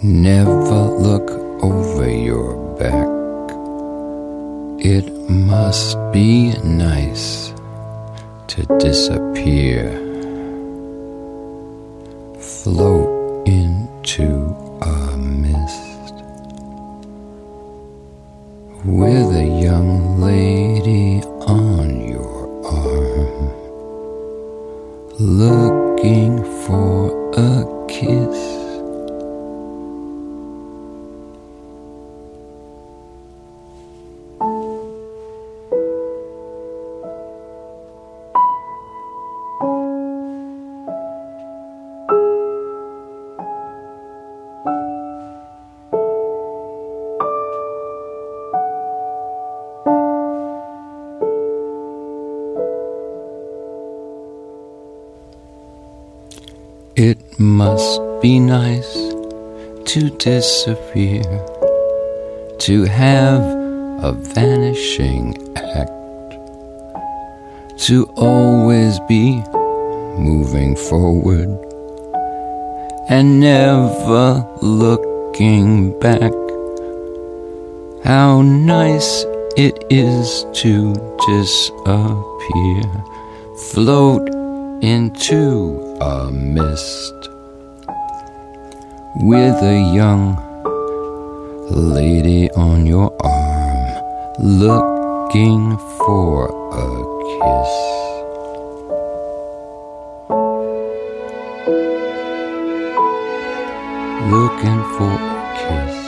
[SPEAKER 3] Never look over your back. It must be nice to disappear float into a mist. With a disappear, to have a vanishing act, to always be moving forward. And never looking back. How nice it is to disappear, float into a mist with a young lady on your arm looking for a kiss. Looking for a kiss.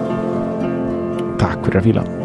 [SPEAKER 1] Takk fyrir að fíla